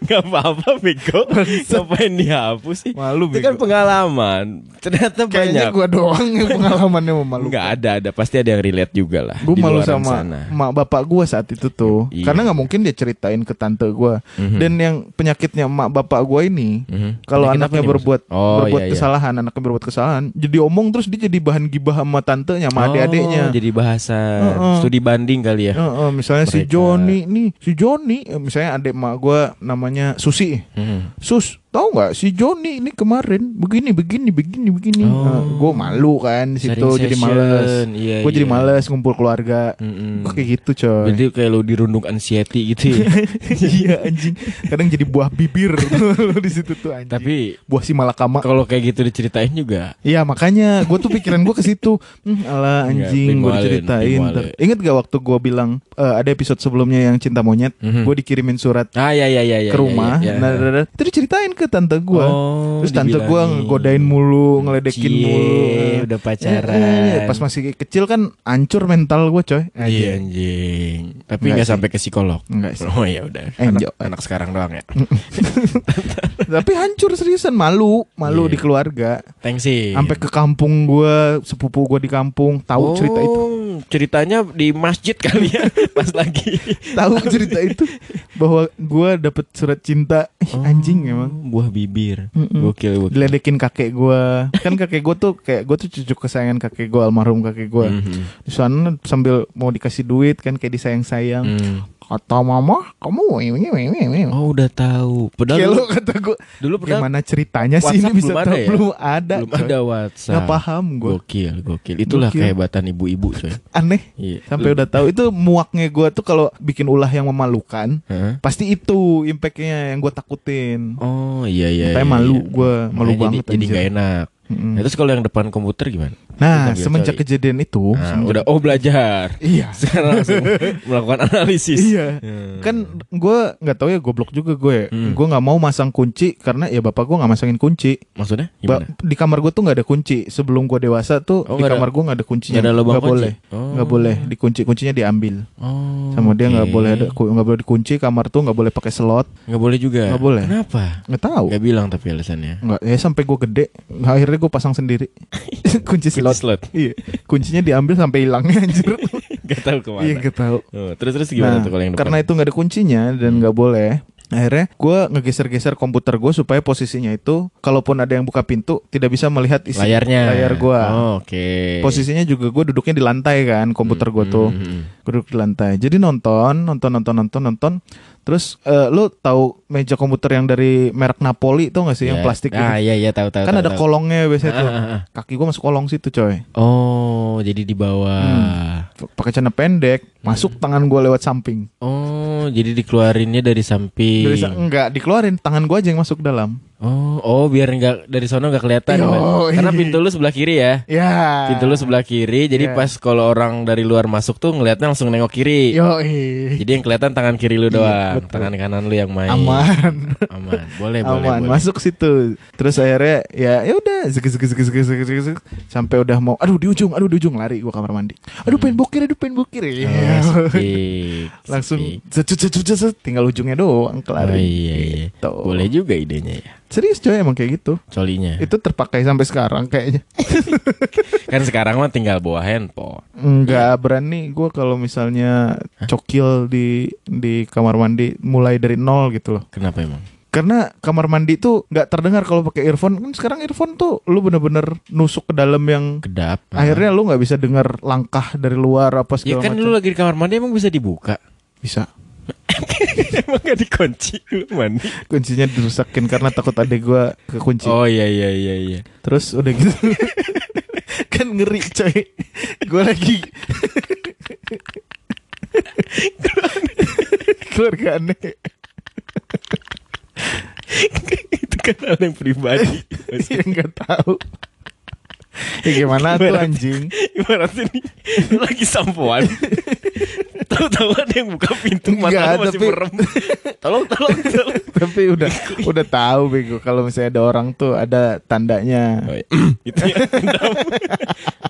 nggak apa-apa bego ngapain dihapus sih Malu, itu kan pengalaman ternyata kayaknya banyak gue doang yang pengalamannya memalukan nggak ada ada pasti ada yang relate juga lah gue di malu sama sana. mak bapak gue saat itu tuh Iya. karena nggak mungkin dia ceritain ke tante gue Mhm. dan yang penyakitnya mak bapak gue ini Mhm. kalau anaknya berbuat Oh, berbuat iya, iya. kesalahan anaknya berbuat kesalahan jadi omong terus dia jadi bahan gibah sama tantenya sama Oh, adik-adiknya jadi bahasa Heeh. studi banding kali ya Heeh, misalnya si Mereka. Joni nih si Joni eh, adik mak gue namanya Susi Mhm. Sus tahu nggak si Joni ini kemarin begini begini begini begini Oh. gue malu kan di situ Sharing jadi session. males Iya, gue jadi iya. males ngumpul keluarga Mm-mm. Gue kayak gitu coy Berarti kayak lo dirundung anxiety gitu ya. iya anjing kadang jadi buah bibir di situ tuh anjing Tapi buah si malakama kalau kayak gitu diceritain juga Iya makanya gue tuh pikiran gue ke situ hmm, alah Iya, anjing gue diceritain. Ingat gak waktu gue bilang eh, ada episode sebelumnya yang cinta monyet Mhm. gue dikirimin surat Ah ya ya ya ya. ke rumah ya, ya. nah, nah, nah, itu diceritain ke tante gue Oh, terus tante gue ngegodain mulu ngeledekin Cie, mulu udah Eh, pacaran. eh, pas masih kecil kan ancur mental gue coy Iya anjing. Tapi nggak sampai ke psikolog. Enggak sih. Oh ya udah. Enjoy. Anak, anak sekarang doang ya. tapi hancur seriusan malu malu Iya. di keluarga Thanks sih. sampai ke kampung gue sepupu gue di kampung tahu cerita itu Ceritanya di masjid kali ya pas lagi. tahu cerita itu bahwa gue dapet surat cinta Oh, anjing emang buah bibir. Mm-mm. Gokil gokil. diledekin kakek gue kan kakek gue tuh kayak gue tuh cucu kesayangan kakek gue almarhum kakek gue Mhm. di sana sambil mau dikasih duit kan kayak disayang-sayang Hmm. Kata mama kamu ini ini ini Oh udah tahu. Padahal dulu, lo kata gue dulu pernah gimana ceritanya sih ini WhatsApp bisa belum ada ya? belum ada belum coy. ada WhatsApp. nggak paham gue Gokil, gokil. Itulah Gokil. kehebatan ibu-ibu, coy. aneh Iya. sampai udah tahu itu muaknya gue tuh kalau bikin ulah yang memalukan Hah? pasti itu impactnya yang gue takutin Oh iya iya. Sampai iya, malu iya. gua, malu Makanya banget, Jadi, jadi gak enak. Mm-mm. Nah, terus kalau yang depan komputer gimana? Nah, semenjak cari. kejadian itu, Nah, semenjak- udah oh belajar. iya, Sekarang langsung melakukan analisis. iya. Hmm. Kan gue nggak tahu ya goblok juga gue. Hmm. Gue nggak mau masang kunci karena ya bapak gue nggak masangin kunci. maksudnya Ba- di kamar gue tuh nggak ada kunci. Sebelum gue dewasa tuh Oh, di kamar gue nggak ada kuncinya. nggak ada lubang kunci? boleh, Oh. nggak boleh dikunci. Kuncinya diambil. Oh. Sama dia nggak boleh ada, nggak boleh dikunci. Kamar tuh nggak boleh pakai slot. Nggak boleh juga. Nggak boleh. Kenapa? Nggak tahu. Nggak bilang tapi alasannya. Nggak, ya sampai gue gede. Akhirnya gue pasang sendiri. kunci slot. Slot. Iya, kuncinya diambil sampai hilangnya anjir. Gak tahu ke mana. Iya, nggak tahu. Oh, terus terus gimana Nah, tuh kalau yang depan? karena itu nggak ada kuncinya dan nggak boleh akhirnya gue ngegeser-geser komputer gue supaya posisinya itu kalaupun ada yang buka pintu tidak bisa melihat isi layarnya. layar gue Oh, Oke. posisinya juga gue duduknya di lantai kan komputer gue tuh Hmm, hmm, hmm. Duduk di lantai jadi nonton nonton nonton nonton nonton terus eh, lu tahu meja komputer yang dari merek Napoli tuh gak sih yang Ya. plastik Ah gitu? iya iya tahu tahu. kan tahu, ada tahu. kolongnya biasanya tuh Ah, ah, ah. kaki gue masuk kolong situ coy Oh, jadi di bawah. pakai celana pendek masuk tangan gue lewat samping Oh, jadi dikeluarinnya dari samping. dari enggak dikeluarin tangan gue aja yang masuk dalam Oh, oh biar nggak dari sono nggak kelihatan. Yo. Karena iya. pintu lu sebelah kiri ya. ya Pintu lu sebelah kiri, jadi Iya. pas kalau orang dari luar masuk tuh ngelihatnya langsung nengok kiri. yo Jadi yang kelihatan tangan kiri lu Iya, doang, betul. tangan kanan lu yang main. aman Aman. Boleh, boleh, aman boleh. masuk situ terus akhirnya ya ya udah zek zek zek sampai udah mau aduh di ujung aduh di ujung lari gua kamar mandi aduh pengen bokir aduh pengen bokir Oh, Iya. Langsung asik. zet, zet, zet, zet, zet, tinggal ujungnya doang kelar Oh, iya, iya. Gitu. Boleh juga idenya ya. serius coy emang kayak gitu Colinya. itu terpakai sampai sekarang kayaknya Kan sekarang mah tinggal bawa handphone. nggak berani gua kalau misalnya cokil di di kamar mandi mulai dari nol gitu loh Kenapa emang? Karena kamar mandi tuh nggak terdengar kalau pakai earphone kan sekarang earphone tuh lu bener-bener nusuk ke dalam yang Kedap. akhirnya lu nggak bisa dengar langkah dari luar apa Ya segala kan macam lu lagi di kamar mandi emang bisa dibuka. bisa emang gak dikunci lu mandi. kuncinya dirusakin karena takut adek gua kekunci Oh iya iya iya iya. terus udah gitu kan ngeri coy gua lagi keluarga aneh Itu kan hal yang pribadi. ya nggak tahu ya gimana tuh anjing Ibarat ini lagi sampoan. Tahu-tahu ada yang buka pintu mata masih tapi- merem. tolong, tolong, tolong. Tapi udah udah tahu bego kalau misalnya ada orang tuh ada tandanya. Oh, iya. itu ya.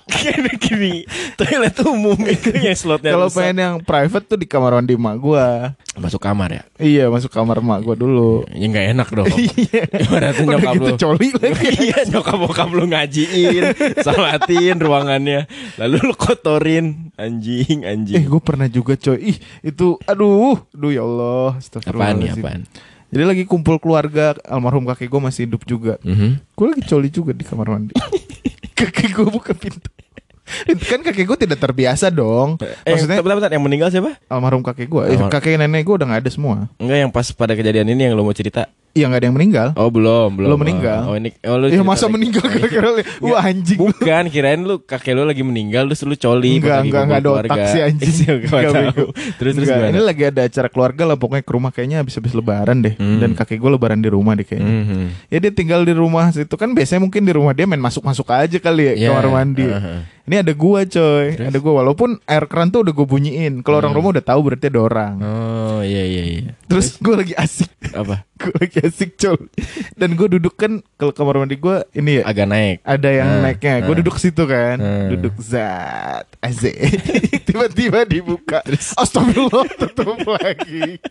Kayak gini. Toilet umum itu yang slotnya Kalau pengen yang private tuh di kamar mandi mak gua. masuk kamar ya. Iya, masuk kamar mak gua dulu. Ya nggak enak dong. Iya. Ibaratnya nyokap gitu lu. coli lagi. iya nyokap bokap lu ngajiin Salatin ruangannya Lalu lu kotorin Anjing Eh, anjing gue pernah juga coy. Ih, itu aduh, aduh ya Allah. Apaan nih apaan Jadi lagi kumpul keluarga almarhum kakek gue masih hidup juga. Mhm. Gue lagi coli juga di kamar mandi. kakek gue buka pintu. Kan kakek gue tidak terbiasa dong. Eh Maksudnya bentar, bentar, yang meninggal siapa? almarhum kakek gue, eh, Almar- kakek nenek gue udah nggak ada semua. Enggak yang pas pada kejadian ini yang lo mau cerita Iya nggak ada yang meninggal. Oh belum belum Belum meninggal. Oh ini oh, lu Iya cerita masa lagi. meninggal gara-gara li- Nggak, Wah anjing Bukan kirain lu kakek lu lagi meninggal Terus lu coli Enggak, enggak, enggak ada otak sih anjing Iya, Enggak, tahu. bego. Terus terus gimana? Ini lagi ada acara keluarga lah Pokoknya ke rumah kayaknya habis-habis lebaran deh Hmm. Dan kakek gue lebaran di rumah deh kayaknya Mhm. Ya dia tinggal di rumah situ Kan biasanya mungkin di rumah dia main masuk-masuk aja kali ya Iya, Kamar mandi uh-huh. Ini ada gua coy. Terus? Ada gua. Walaupun air keran tuh udah gue bunyiin. Kalau orang rumah udah tahu berarti ada orang. Oh iya iya iya. Terus gue lagi asik. Apa? Gue lagi asik coy. Dan gue duduk kan Kalau kamar mandi gue Ini ya. Agak naik. Ada yang Ah, naiknya. Gue ah. duduk situ kan. Hmm. duduk zat aze tiba-tiba dibuka. Astagfirullah tutup lagi.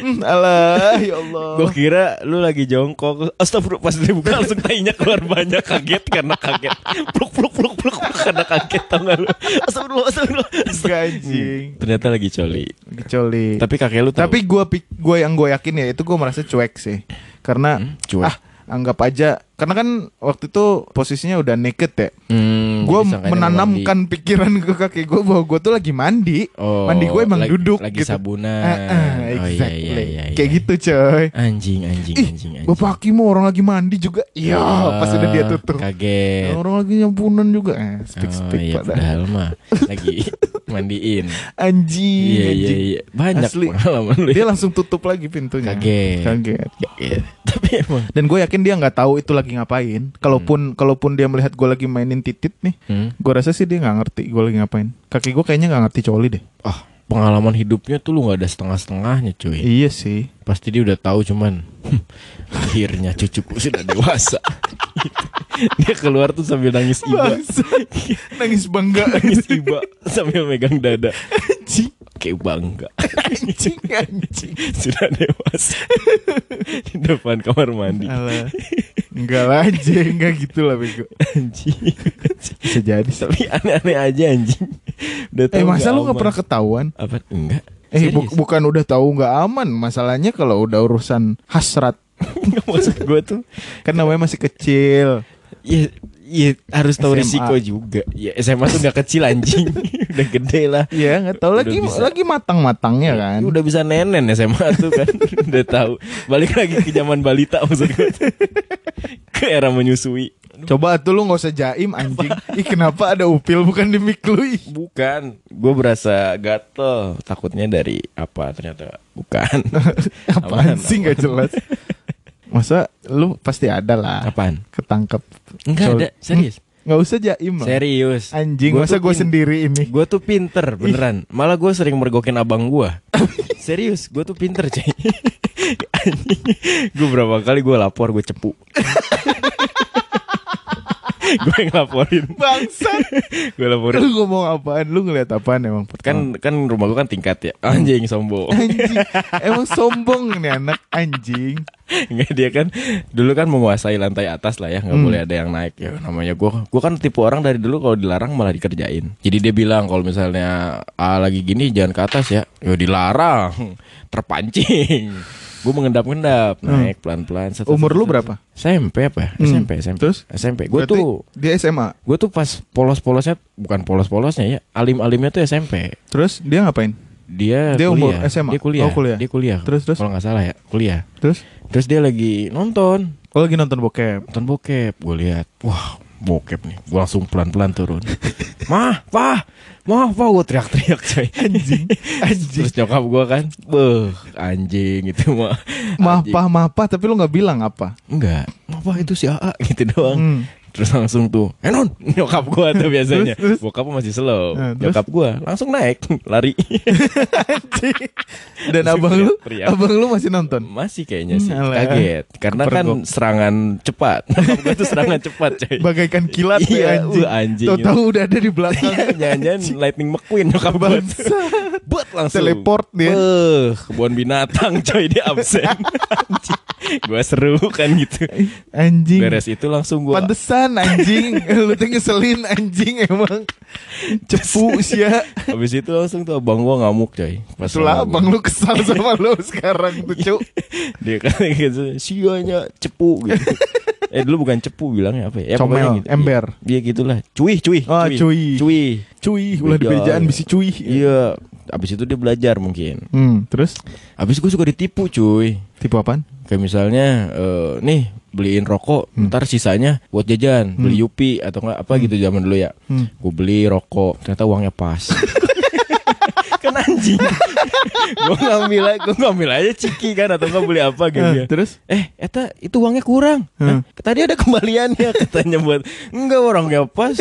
Hmm, alah ya Allah. Gue kira lu lagi jongkok. Astagfirullah pas dibuka langsung tainya keluar banyak Kaget karena kaget. Pluk pluk pluk pluk pluk Karena kaget tau gak lu? Astagfirullah Astagfirullah. Enggak, anjing. Ternyata lagi coli. Dicoli Tapi kakek lu tahu. Tapi gue gue yang gue yakin ya itu gue merasa cuek sih. Karena Hmm, cuek. ah anggap aja karena kan waktu itu posisinya udah naked ya. Hmm, gue menanamkan pikiran ke kakek gue bahwa gue tuh lagi mandi Oh, mandi gue emang lagi- duduk lagi gitu. sabunan. Ah, ah, Oh, iya, exactly. iya, iya, iya. kayak gitu coy mandi. Anjing anjing Ih, anjing anjing Bapak Hakim orang lagi mandi juga. Iya, pas udah dia tutup. Kaget Orang lagi nyampunan juga. Eh, speak Oh speak iya padahal. mah Lagi mandiin Anjing, Iya iya anjing. iya Banyak Asli. pengalaman Dia langsung tutup lagi pintunya. Kaget. Kaget. Iya. Tapi emang Dan gue yakin dia nggak tahu itu lagi ngapain. Kalaupun kalaupun dia melihat gue lagi mainin titit nih, hmm. gue rasa sih dia nggak ngerti gue lagi ngapain. Kaki gue kayaknya nggak ngerti coli deh. Ah pengalaman hidupnya tuh lu gak ada setengah-setengahnya cuy Iya sih. Pasti dia udah tahu cuman akhirnya cucuku sudah dewasa. dia keluar tuh sambil nangis iba. Bangsa. Nangis bangga. nangis iba sambil megang dada. anjing, Kayak bangga. anjing, anjing. sudah dewasa. Di depan kamar mandi. Alah. Enggak lah anjing, enggak gitu lah bego. Anjing. Bisa jadi. Tapi aneh-aneh aja anjing. Udah Eh tahu masa lu nggak pernah ketahuan? Apa? Enggak. Eh bu- bukan udah tahu nggak aman, masalahnya kalau udah urusan hasrat Enggak maksud gue tuh kan namanya masih kecil. Ya, ya harus tahu SMA. risiko juga. Ya SMA tuh nggak kecil anjing, udah gede lah. Iya nggak tahu Udah lagi bisa. lagi matang-matangnya kan. Udah bisa nenen SMA tuh kan, udah tahu. Balik lagi ke zaman balita maksud gue. ke era menyusui. Coba tuh lu nggak usah jaim anjing. Ih kenapa ada upil bukan di mic lu? Ih. Bukan, gue berasa gatel. Takutnya dari apa? Ternyata bukan. Apaan Aman, sih nggak jelas. Masa lu pasti ada lah Apaan? ketangkep. Enggak ada, serius. Hmm, Nggak usah jaim lah. Serius. Anjing, Gua masa gue sendiri ini. Gue tuh pinter beneran Malah gue sering mergokin abang gue Serius Gue tuh pinter cuy Gue berapa kali gue lapor Gue cepu Gue yang laporin Bangsa. Gue laporin lu ngomong apaan? Lu ngeliat apaan emang? Kan kan rumah gue kan tingkat ya Anjing sombong anjing. Emang sombong nih anak anjing. Nggak dia kan Dulu kan menguasai lantai atas lah ya nggak Hmm. boleh ada yang naik ya Namanya gue Gue kan tipe orang dari dulu Kalau dilarang malah dikerjain Jadi dia bilang Kalau misalnya ah, lagi gini jangan ke atas ya Ya dilarang Terpancing Gue mengendap-endap Naik pelan-pelan set, set, Hmm. Umur set, lu berapa? SMP apa ya? Hmm. SMP SMP Terus? SMP Gue tuh dia SMA. Gue tuh pas polos-polosnya Bukan polos-polosnya ya Alim-alimnya tuh SMP Terus dia ngapain? Dia, Dia umur kuliah. SMA? Dia kuliah Oh, kuliah. Dia kuliah Terus, terus? Kalau nggak salah ya Kuliah Terus? Terus dia lagi nonton Oh lagi nonton bokep. nonton bokep gue lihat wah bokep nih gue langsung pelan pelan turun mah pah mah pah gue teriak teriak coy Anjing. Anjing. terus nyokap gue kan beh anjing itu mah Maaf Anjing. pah maaf pah tapi lu nggak bilang apa? enggak mah pah itu si AA gitu doang Hmm. Terus langsung tuh, Enon, nyokap gua tuh biasanya. Terus, terus? Bokap masih slow. Nah, terus? nyokap gua langsung naik, lari. Dan Langsung abang lu, teriak-teriak. abang lu masih nonton. Masih kayaknya sih, Hmm, alah. kaget. Karena kan Kepergok. serangan cepat. Nyokap gua tuh serangan cepat, coy. Bagaikan kilat Iya, ya anjing. uh, anjing. Tahu-tahu udah ada di belakang. Iya, Jangan-jangan Lightning McQueen nyokap. Bangsa. Buat langsung Teleport dia. Beuh, kebun binatang coy dia absen. Gua seru kan gitu. Anjing. Beres itu langsung gua Pantesan anjing. lu tuh ngeselin anjing emang. Cepu sih ya. Habis itu langsung tuh abang gua ngamuk coy. Pas sama abang gua. lu kesal sama lu sekarang tuh, Cuk. Dia kan gitu, sianya cepu gitu. eh dulu bukan cepu bilangnya apa ya? Ya, Comel, gitu. ember. Iya, iya gitulah. Cuy, cuy. Oh, cuy. Cuy. Cuy, ulah di bejaan bisi cuy. Iya. Abis itu dia belajar mungkin. Hmm, terus Abis gue suka ditipu cuy. tipe apaan? Kayak misalnya eh, nih beliin rokok, ntar sisanya buat jajan, beli Yupi atau enggak apa gitu zaman dulu ya. Hmm. Gue beli rokok, ternyata uangnya pas. kan anjing. gue ngambil gue ngambil aja ciki kan atau enggak beli apa gitu Eh, ya. terus Eh, eta itu uangnya kurang. Hmm. Hah? Tadi ada kembaliannya katanya buat enggak orangnya pas.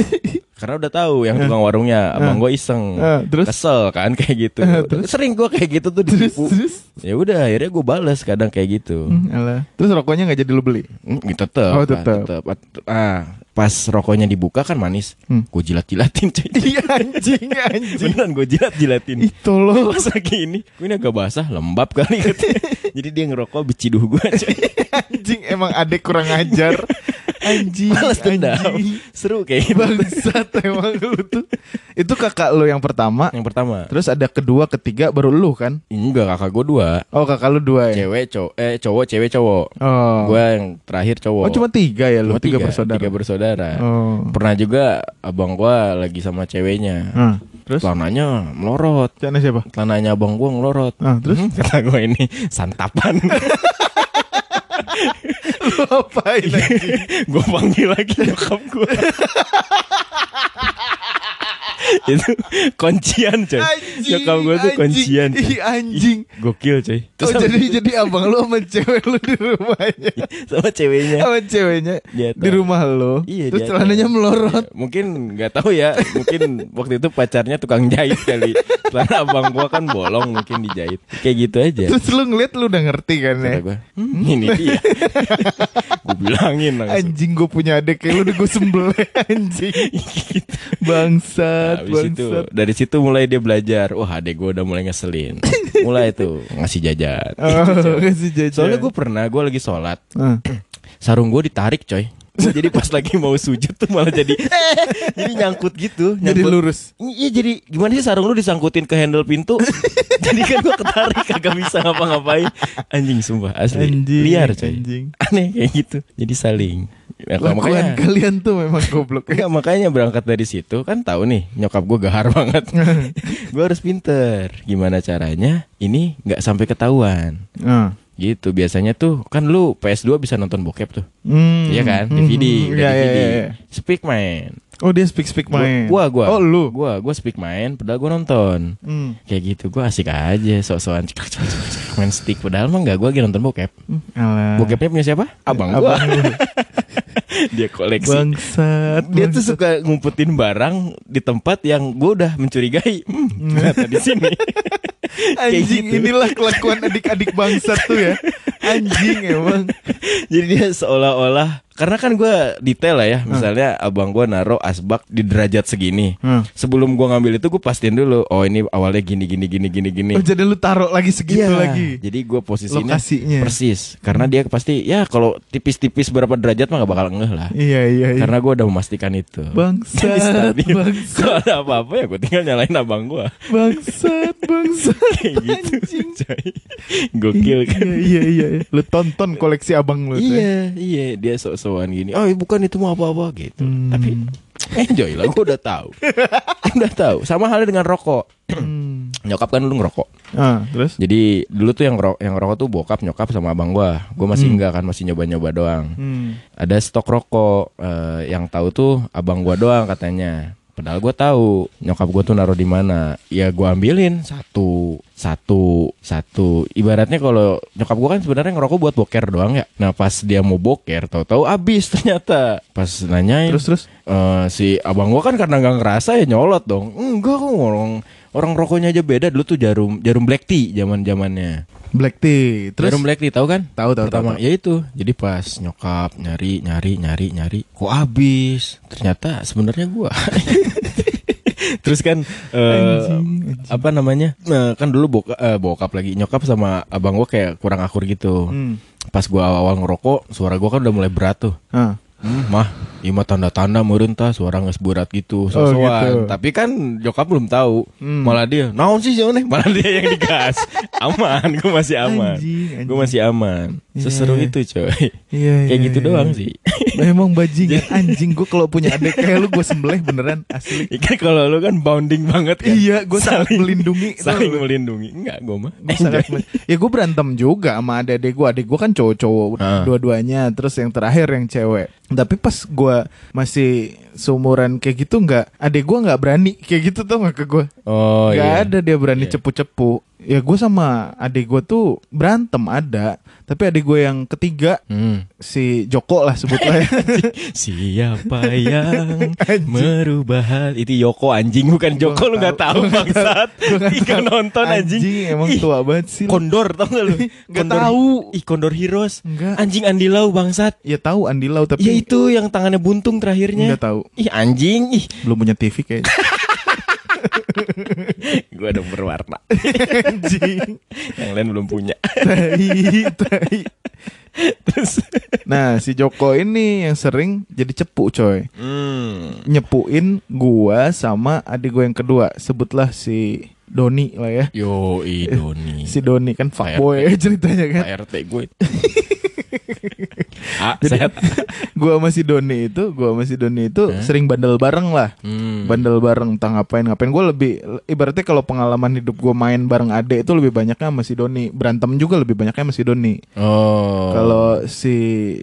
Karena udah tahu yang tukang warungnya, abang gue iseng. Eh, terus? Kesel kan kayak gitu. Eh, terus? Sering gue kayak gitu tuh terus ditipu. terus Ya udah akhirnya gue balas kadang kayak gitu. Hmm, alah. Terus rokoknya nggak jadi lu beli? Hmm, gitu tetep, Oh, tetep. tetep. Ah, pas rokoknya dibuka kan manis. Hmm. Gue jilat-jilatin cuy. Iya anjing anjing. Beneran gue jilat-jilatin. Ih tolol. Pas lagi ini, gue ini agak basah, lembab kali. Jadi dia ngerokok beciduh gue cuy. Anjing emang adek kurang ajar. Anjing. Balas dendam. Seru kayak. Bangsat emang lu tuh. Itu kakak lu yang pertama. Yang pertama. Terus ada kedua, ketiga baru lu kan? Enggak, kakak gue dua. Oh kakak lu dua ya? Cewek, cowok, eh cowok, cewek, cowok. Oh. Gue yang terakhir cowok. Oh cuma tiga ya lu? Cuma tiga, bersaudara? Tiga bersaudara. Oh. Pernah juga abang gue lagi sama ceweknya. Ah, terus? Celananya melorot. Celana siapa? Celananya abang gue ngelorot. Ah, terus? Hmm, kata gue ini santapan. Lu apain gue panggil lagi nyokap gue. itu kuncian coy. Anjing, Nyokap gue tuh anjing. kuncian. coy. Anjing. Ih, Gokil coy. Oh jadi jadi abang lu sama cewek lu di rumahnya sama ceweknya. Sama ceweknya Di rumah lu Iya, Terus celananya melorot Mungkin nggak tahu ya. Mungkin waktu itu pacarnya tukang jahit kali. Karena abang gua kan bolong mungkin dijahit. Kayak gitu aja. Terus lu ngeliat lu udah ngerti kan ya gua, "Hmm, ini dia. gue bilangin langsung. Anjing gue punya adek kayak lu udah gue sembelih Anjing Gitu. Bangsat Habis itu dari situ mulai dia belajar. Wah, adek gue udah mulai ngeselin. mulai tuh ngasih jajan. Oh kasih jajan Soalnya gue pernah gue lagi sholat, sarung gue ditarik coy. jadi pas lagi mau sujud tuh malah jadi jadi nyangkut gitu. Jadi nyangkut. lurus Iya jadi gimana sih sarung lu disangkutin ke handle pintu Jadi kan gua ketarik kagak bisa ngapa-ngapain Anjing sumpah asli Anjing, Liar coy anjing. Aneh kayak gitu Jadi saling nah, Lakuan makanya, kalian tuh memang goblok Enggak, makanya berangkat dari situ kan tahu nih nyokap gue gahar banget. gue harus pinter. Gimana caranya? Ini nggak sampai ketahuan. Ah. Gitu biasanya tuh kan lu PS2 bisa nonton bokep tuh. Hmm. Iya kan? Hmm, DVD, hmm, iya, iya, DVD. iya. Speak main. Oh dia speak speak main Gua gua. Oh lu Gua gua speak main padahal gua nonton. Hmm. Kayak gitu gua asik aja sok-sokan main stick padahal mah enggak gua lagi nonton bokep. Alah. Bokepnya punya siapa? Abang gua. Abang lu. Dia koleksi. Bangsat Dia tuh suka ngumpetin barang di tempat yang gue udah mencurigai. Hmm, ternyata di sini. Anjing gitu. inilah kelakuan adik-adik bangsat tuh ya Anjing emang Jadi dia seolah-olah karena kan gue detail lah ya, misalnya abang gue naro asbak di derajat segini. Hmm. Sebelum gue ngambil itu gue pastiin dulu, oh ini awalnya gini gini gini gini gini. Oh jadi lu taruh lagi segitu Iya, lagi Jadi gue posisinya Lokasinya. persis, karena dia pasti ya kalau tipis-tipis berapa derajat mah gak bakal ngeh lah. Iya iya iya Karena gue udah memastikan itu. Bangsat stabil. Bangsat Kalau ada apa-apa ya gue tinggal nyalain abang gue. Bangsat Bangsat Kayak gitu. Coy. Gokil kan. Iya iya iya Lu tonton koleksi abang lu ya. Iya, iya dia sok-sokan gini. Oh, bukan itu mau apa-apa gitu. Hmm. Tapi enjoy lah, gue udah tahu. udah tahu. Sama halnya dengan rokok. Hmm. Nyokap kan dulu ngerokok. Ah terus Jadi dulu tuh yang ro yang rokok tuh bokap, nyokap sama abang gua. Gua masih enggak kan, masih nyoba-nyoba doang. Hmm. Ada stok rokok eh, yang tahu tuh abang gua doang katanya. Padahal gue tahu nyokap gue tuh naruh di mana. Ya gue ambilin satu, satu, satu. Ibaratnya kalau nyokap gue kan sebenarnya ngerokok buat boker doang ya. Nah pas dia mau boker, tahu-tahu habis ternyata. Pas nanyain, Terus terus eh, si abang gue kan karena nggak ngerasa ya nyolot dong. Enggak kok orang orang rokoknya aja beda dulu tuh jarum jarum black tea zaman zamannya. black tea. Terus Jarum black tea tahu kan? Tahu, tahu, Pertama, tahu, tahu. ya itu. Jadi pas nyokap nyari nyari nyari nyari, kok habis? Ternyata sebenarnya gua. Terus kan eh, apa namanya? eh, kan dulu boka, eh, bokap lagi nyokap sama abang gua kayak kurang akur gitu. Hmm. Pas gua awal-awal ngerokok, suara gua kan udah mulai berat tuh. Hmm, mah, ima tanda-tanda meureun tah suara geus berat gitu, Oh, sosokan. gitu. Tapi kan nyokap belum tahu. Hmm. Malah dia, naon sih nih? Malah dia yang digas. aman, gue masih aman. Gue masih aman. Seseru Iya. itu, coy. Iya, Kayak iya, gitu iya. doang sih. Memang bajingan anjing gue kalau punya adik kayak lu gue sembelih beneran asli. Ikan kalau lu kan bounding banget kan. Iya, gue sangat melindungi. Saling lu. melindungi. Enggak, gue mah. Gua sangat ya gue berantem juga sama adik-adik gue adik gue kan cowok-cowok Ah. dua-duanya terus yang terakhir yang cewek tapi pas gue masih seumuran kayak gitu nggak adik gue nggak berani kayak gitu tuh nggak ke gue Oh nggak iya. ada dia berani Iya. cepu-cepu ya gue sama adik gue tuh berantem ada tapi adik gue yang ketiga Hmm. si Joko lah sebutlah ya Siapa yang Anjing. merubah hal itu Yoko anjing bukan Joko Gua lu nggak tahu bangsat. Tahu. nonton anjing. emang Ih, tua banget sih. Kondor tau gak lu? Nggak tahu. Ih Kondor Heroes. Enggak. Anjing Andi Lau bangsat. ya tahu Andi Lau tapi Ya itu yang tangannya buntung terakhirnya. nggak tahu Ih anjing. Ih belum punya TV kayaknya gua dong berwarna. anjing yang lain belum punya. tai tai Terus Nah si Joko ini yang sering jadi cepu coy hmm. Nyepuin gua sama adik gue yang kedua Sebutlah si Doni lah ya Yo Doni. Si Doni kan fuckboy ceritanya kan RT gue. Jadi gua sama si Doni itu Gua sama si Doni itu Hah? sering bandel bareng lah Hmm. Bandel bareng entah ngapain ngapain Gue lebih Ibaratnya kalau pengalaman hidup gue main bareng adek itu lebih banyaknya sama si Doni Berantem juga lebih banyaknya sama si Doni Oh. Kalau si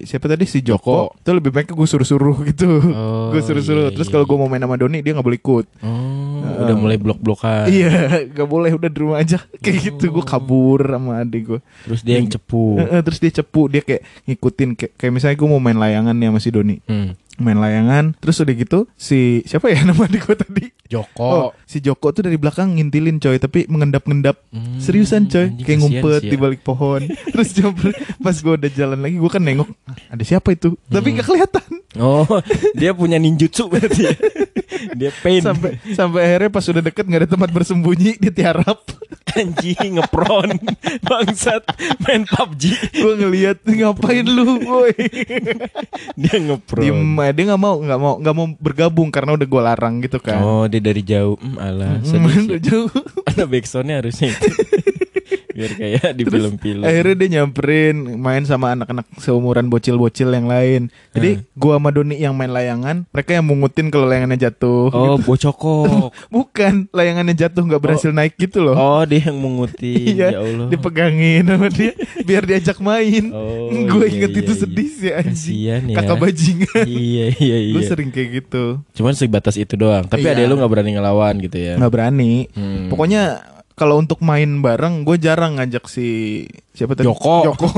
siapa tadi si Joko, Joko. itu lebih baik gue suruh-suruh gitu. Oh, gue suruh-suruh. iya, Terus iya, kalau iya. gue mau main sama Doni dia nggak boleh ikut. Oh, udah mulai blok-blokan. Iya, gak boleh udah di rumah aja. Kayak gitu gue kabur sama adik gue. Terus dia yang cepu. terus dia cepu, dia kayak ngikutin kayak, kayak misalnya gue mau main layangan nih sama si Doni. Hmm. Main layangan, terus udah gitu si siapa ya nama adik gue tadi? Oh, Joko. si Joko tuh dari belakang ngintilin coy, tapi mengendap-ngendap. Hmm, Seriusan coy, anjing, kayak ngumpet ya. di balik pohon. Terus jumper, pas gue udah jalan lagi, gue kan nengok, "Ah, ada siapa itu? Tapi Hmm. nggak kelihatan. Oh, dia punya ninjutsu berarti ya. dia pain. Sampai sampai akhirnya pas udah deket nggak ada tempat bersembunyi, dia tiarap. anjing ngepron bangsat main PUBG gue ngeliat ngapain lu, boy. dia ngepron eh, dia nggak mau nggak mau nggak mau bergabung karena udah gue larang gitu kan. oh dia dari jauh hmm, alah Hmm, jauh. ada backsoundnya harusnya itu biar kayak di Terus film-film akhirnya dia nyamperin main sama anak-anak seumuran bocil-bocil yang lain. Jadi gua sama Doni yang main layangan, mereka yang mungutin kalau layangannya jatuh. oh gitu. bocokok Bukan, layangannya jatuh nggak berhasil naik gitu loh. oh dia yang mengutin iya, ya Allah dipegangin sama dia biar diajak main. Oh, gue iya, inget iya, itu iya. sedih sih anjing. Kasian ya. Kakak bajingan. iya iya iya Gue sering kayak gitu. cuman sebatas itu doang tapi Iya. ada lu nggak berani ngelawan gitu ya nggak berani. Hmm. Pokoknya kalau untuk main bareng, gue jarang ngajak si siapa tadi? Joko. Joko.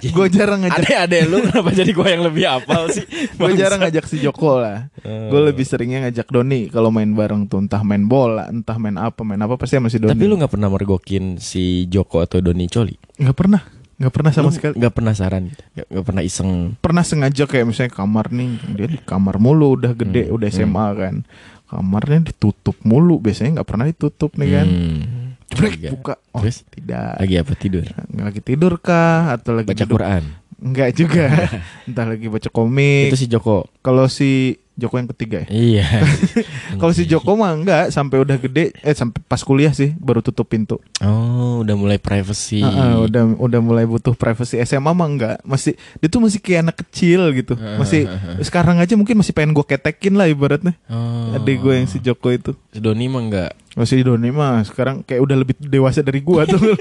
Gue jarang ngajak. Ade-ade lu kenapa jadi gua yang lebih hafal sih? gue jarang ngajak si Joko lah. Oh. Gue lebih seringnya ngajak Doni kalau main bareng tuh entah main bola, entah main apa, main apa pasti sama si Doni. Tapi lu nggak pernah mergokin si Joko atau Doni Coli? nggak pernah, nggak pernah sama Lu sekali. Nggak penasaran? Nggak, nggak pernah iseng? Pernah sengaja kayak misalnya kamar nih, dia di kamar mulu udah gede, Hmm, udah SMA kan. Kamarnya ditutup mulu, biasanya nggak pernah ditutup nih kan. Hmm. Jebrek, Nggak. buka. Oh, Terus? tidak. Lagi apa tidur? Lagi tidur kah atau lagi Baca duduk? Quran. Enggak juga. Entah lagi baca komik. Itu si Joko. Kalau si Joko yang ketiga ya. Iya. Kalau si Joko mah enggak sampai udah gede eh sampai pas kuliah sih baru tutup pintu. Oh, udah mulai privacy. Heeh, udah udah mulai butuh privacy SMA mah enggak. Masih dia tuh masih kayak anak kecil gitu. Masih sekarang aja mungkin masih pengen gue ketekin lah ibaratnya. Oh. Adik gue yang si Joko itu. Si Doni mah enggak. Kalau si Doni mah sekarang kayak udah lebih dewasa dari gua tuh lu.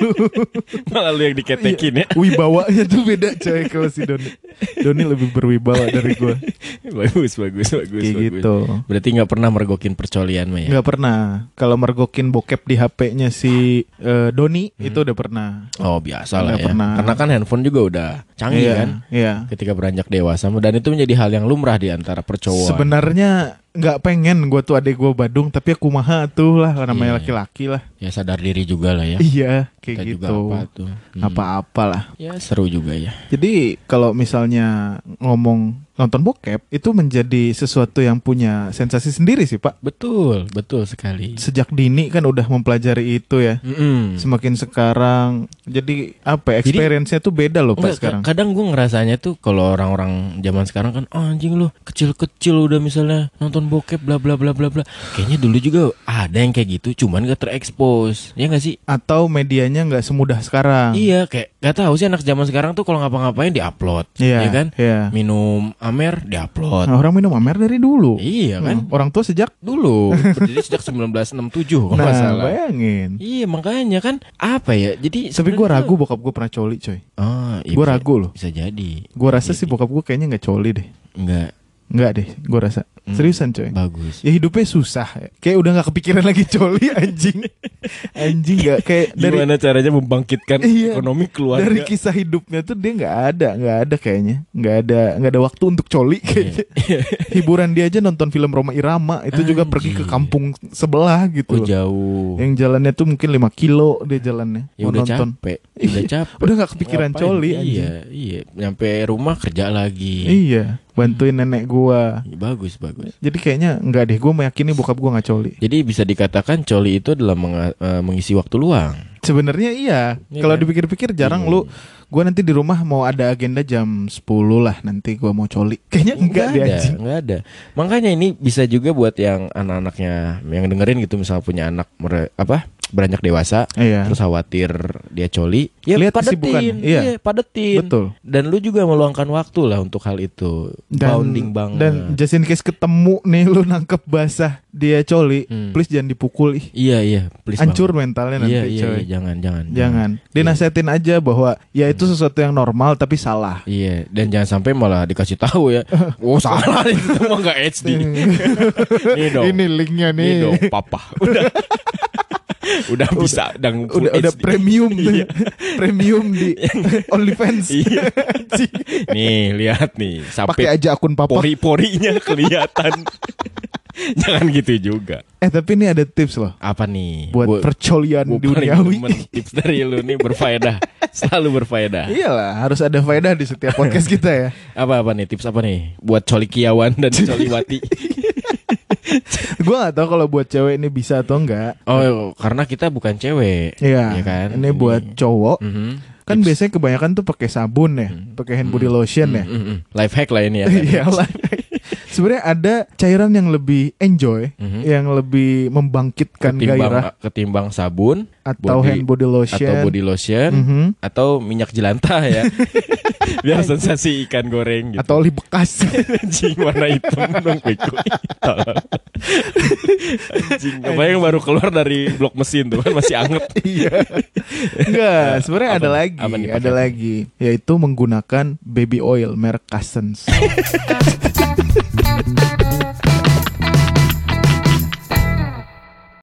Malah lu yang diketekin ya. Wibawanya tuh beda coy kalau si Doni. Doni lebih berwibawa dari gua. bagus, bagus, bagus, Kayak bagus. gitu. Berarti nggak pernah mergokin percolian mah ya? Nggak pernah. Kalau mergokin bokep di HP-nya si eh, Doni itu udah pernah. Oh biasa lah ya. pernah. Karena kan handphone juga udah canggih Iya, kan. Iya. Ketika beranjak dewasa dan itu menjadi hal yang lumrah di antara percowok. Sebenarnya nggak pengen gua tuh adek gua Badung tapi aku maha tuh lah namanya Iya. laki-laki lah. Ya sadar diri juga lah ya. Iya, kayak Kita juga gitu. apa tuh. Hmm. Apa-apa lah. Ya seru juga ya. Jadi kalau misalnya ngomong nonton bokep itu menjadi sesuatu yang punya sensasi sendiri sih Pak. Betul, betul sekali. Sejak dini kan udah mempelajari itu ya. Mm-mm. Semakin sekarang jadi apa ya, Jadi- experience-nya tuh beda loh Pak Enggak, sekarang. ka- kadang gue ngerasanya tuh kalau orang-orang zaman sekarang kan "Ah, anjing lu kecil-kecil udah misalnya nonton bokep bla bla bla bla bla. Kayaknya dulu juga ada yang kayak gitu, cuman gak terekspos. Ya gak sih? Atau medianya nggak semudah sekarang. Iya, kayak gak tahu sih anak zaman sekarang tuh kalau ngapa-ngapain diupload, Iya ya kan? Iya. Minum amer diupload. Nah, orang minum amer dari dulu. Iya kan? Hmm, Orang tua sejak Dulu berdiri sejak 1967 kalau Nah, salah. bayangin. Iya makanya kan apa ya? Jadi Tapi gue ragu bokap gue pernah coli coy. Oh, iya Gue bisa- ragu loh. Bisa jadi. Gue rasa sih bokap gue kayaknya nggak coli deh. Enggak Nggak deh, gue rasa. Hmm. Seriusan coy. bagus. Ya hidupnya susah. Kayak udah nggak kepikiran lagi coli anjing. anjing nggak kayak dari Gimana caranya membangkitkan Iya. ekonomi keluarga? dari kisah hidupnya tuh dia nggak ada, nggak ada kayaknya, nggak ada nggak ada waktu untuk coli kayaknya. Hiburan dia aja nonton film Roma Irama itu juga pergi ke Anjing. kampung sebelah gitu. Oh jauh. Yang jalannya tuh mungkin 5 kilo dia jalannya. Ya mau udah nonton. capek. Udah capek. Udah nggak kepikiran Ngapain? coli anjing. Iya, iya. Nyampe rumah kerja lagi. Iya, bantuin nenek gua. Bagus, bagus. Jadi kayaknya enggak deh, gua meyakini bokap gua nggak coli. Jadi bisa dikatakan coli itu adalah menga- eh, mengisi waktu luang. Sebenarnya iya. Iya Kalau kan? dipikir-pikir jarang Iya. lu gua nanti di rumah mau ada agenda jam 10 lah nanti gua mau coli. Kayaknya enggak deh ada, anjing. nggak ada. Makanya ini bisa juga buat yang anak-anaknya yang dengerin gitu misalnya punya anak apa beranjak dewasa Iya. terus khawatir dia coli ya Lihat padetin kesibukan. Iya. padetin Betul. dan lu juga meluangkan waktu lah untuk hal itu bounding banget Dan just in case ketemu nih lu nangkep basah dia coli, Hmm. please jangan dipukul ih. iya iya please Hancur banget. mentalnya nanti iya, iya, coy. iya, jangan jangan Jangan. Dinasehatin aja bahwa ya itu sesuatu yang normal tapi salah. Iya, dan jangan sampai malah dikasih tahu ya. Oh salah itu mah nggak HD. Nih dong. Ini linknya Nih nih. dong, papa. Udah, udah bisa udah udah HD. premium. Iya. premium di OnlyFans. Iya. Nih lihat nih Pakai sampai aja akun papa. pori-porinya kelihatan. Jangan gitu juga. Eh tapi ini ada tips loh Apa nih? buat Bu- percolian paling duniawi. tips dari lu nih berfaedah. Selalu berfaedah. Iyalah, harus ada faedah di setiap podcast kita ya. Apa apa nih tips apa nih buat colikiawan dan coliwati? Gua gak tahu kalau buat cewek ini bisa atau enggak. Oh, karena kita bukan cewek. Iya, Iya kan? Ini buat cowok. Mhm. Kan Tips. biasanya kebanyakan tuh pakai sabun ya, pakai hand body lotion ya. Mm, mm, mm. Life hack lah ini ya. Iya lah. Sebenarnya ada cairan yang lebih enjoy, Mhm. yang lebih membangkitkan ketimbang gairah ketimbang sabun atau body- hand body lotion. atau body lotion Mhm. atau minyak jelantah ya. Biar sensasi ikan goreng gitu. Atau oli bekas. anjing warna hitam dong bego. Anjing apa yang baru keluar dari blok mesin tuh kan masih anget. Iya. Enggak, sebenarnya ada lagi, Apa nih ada lagi, yaitu menggunakan baby oil merek Cousins.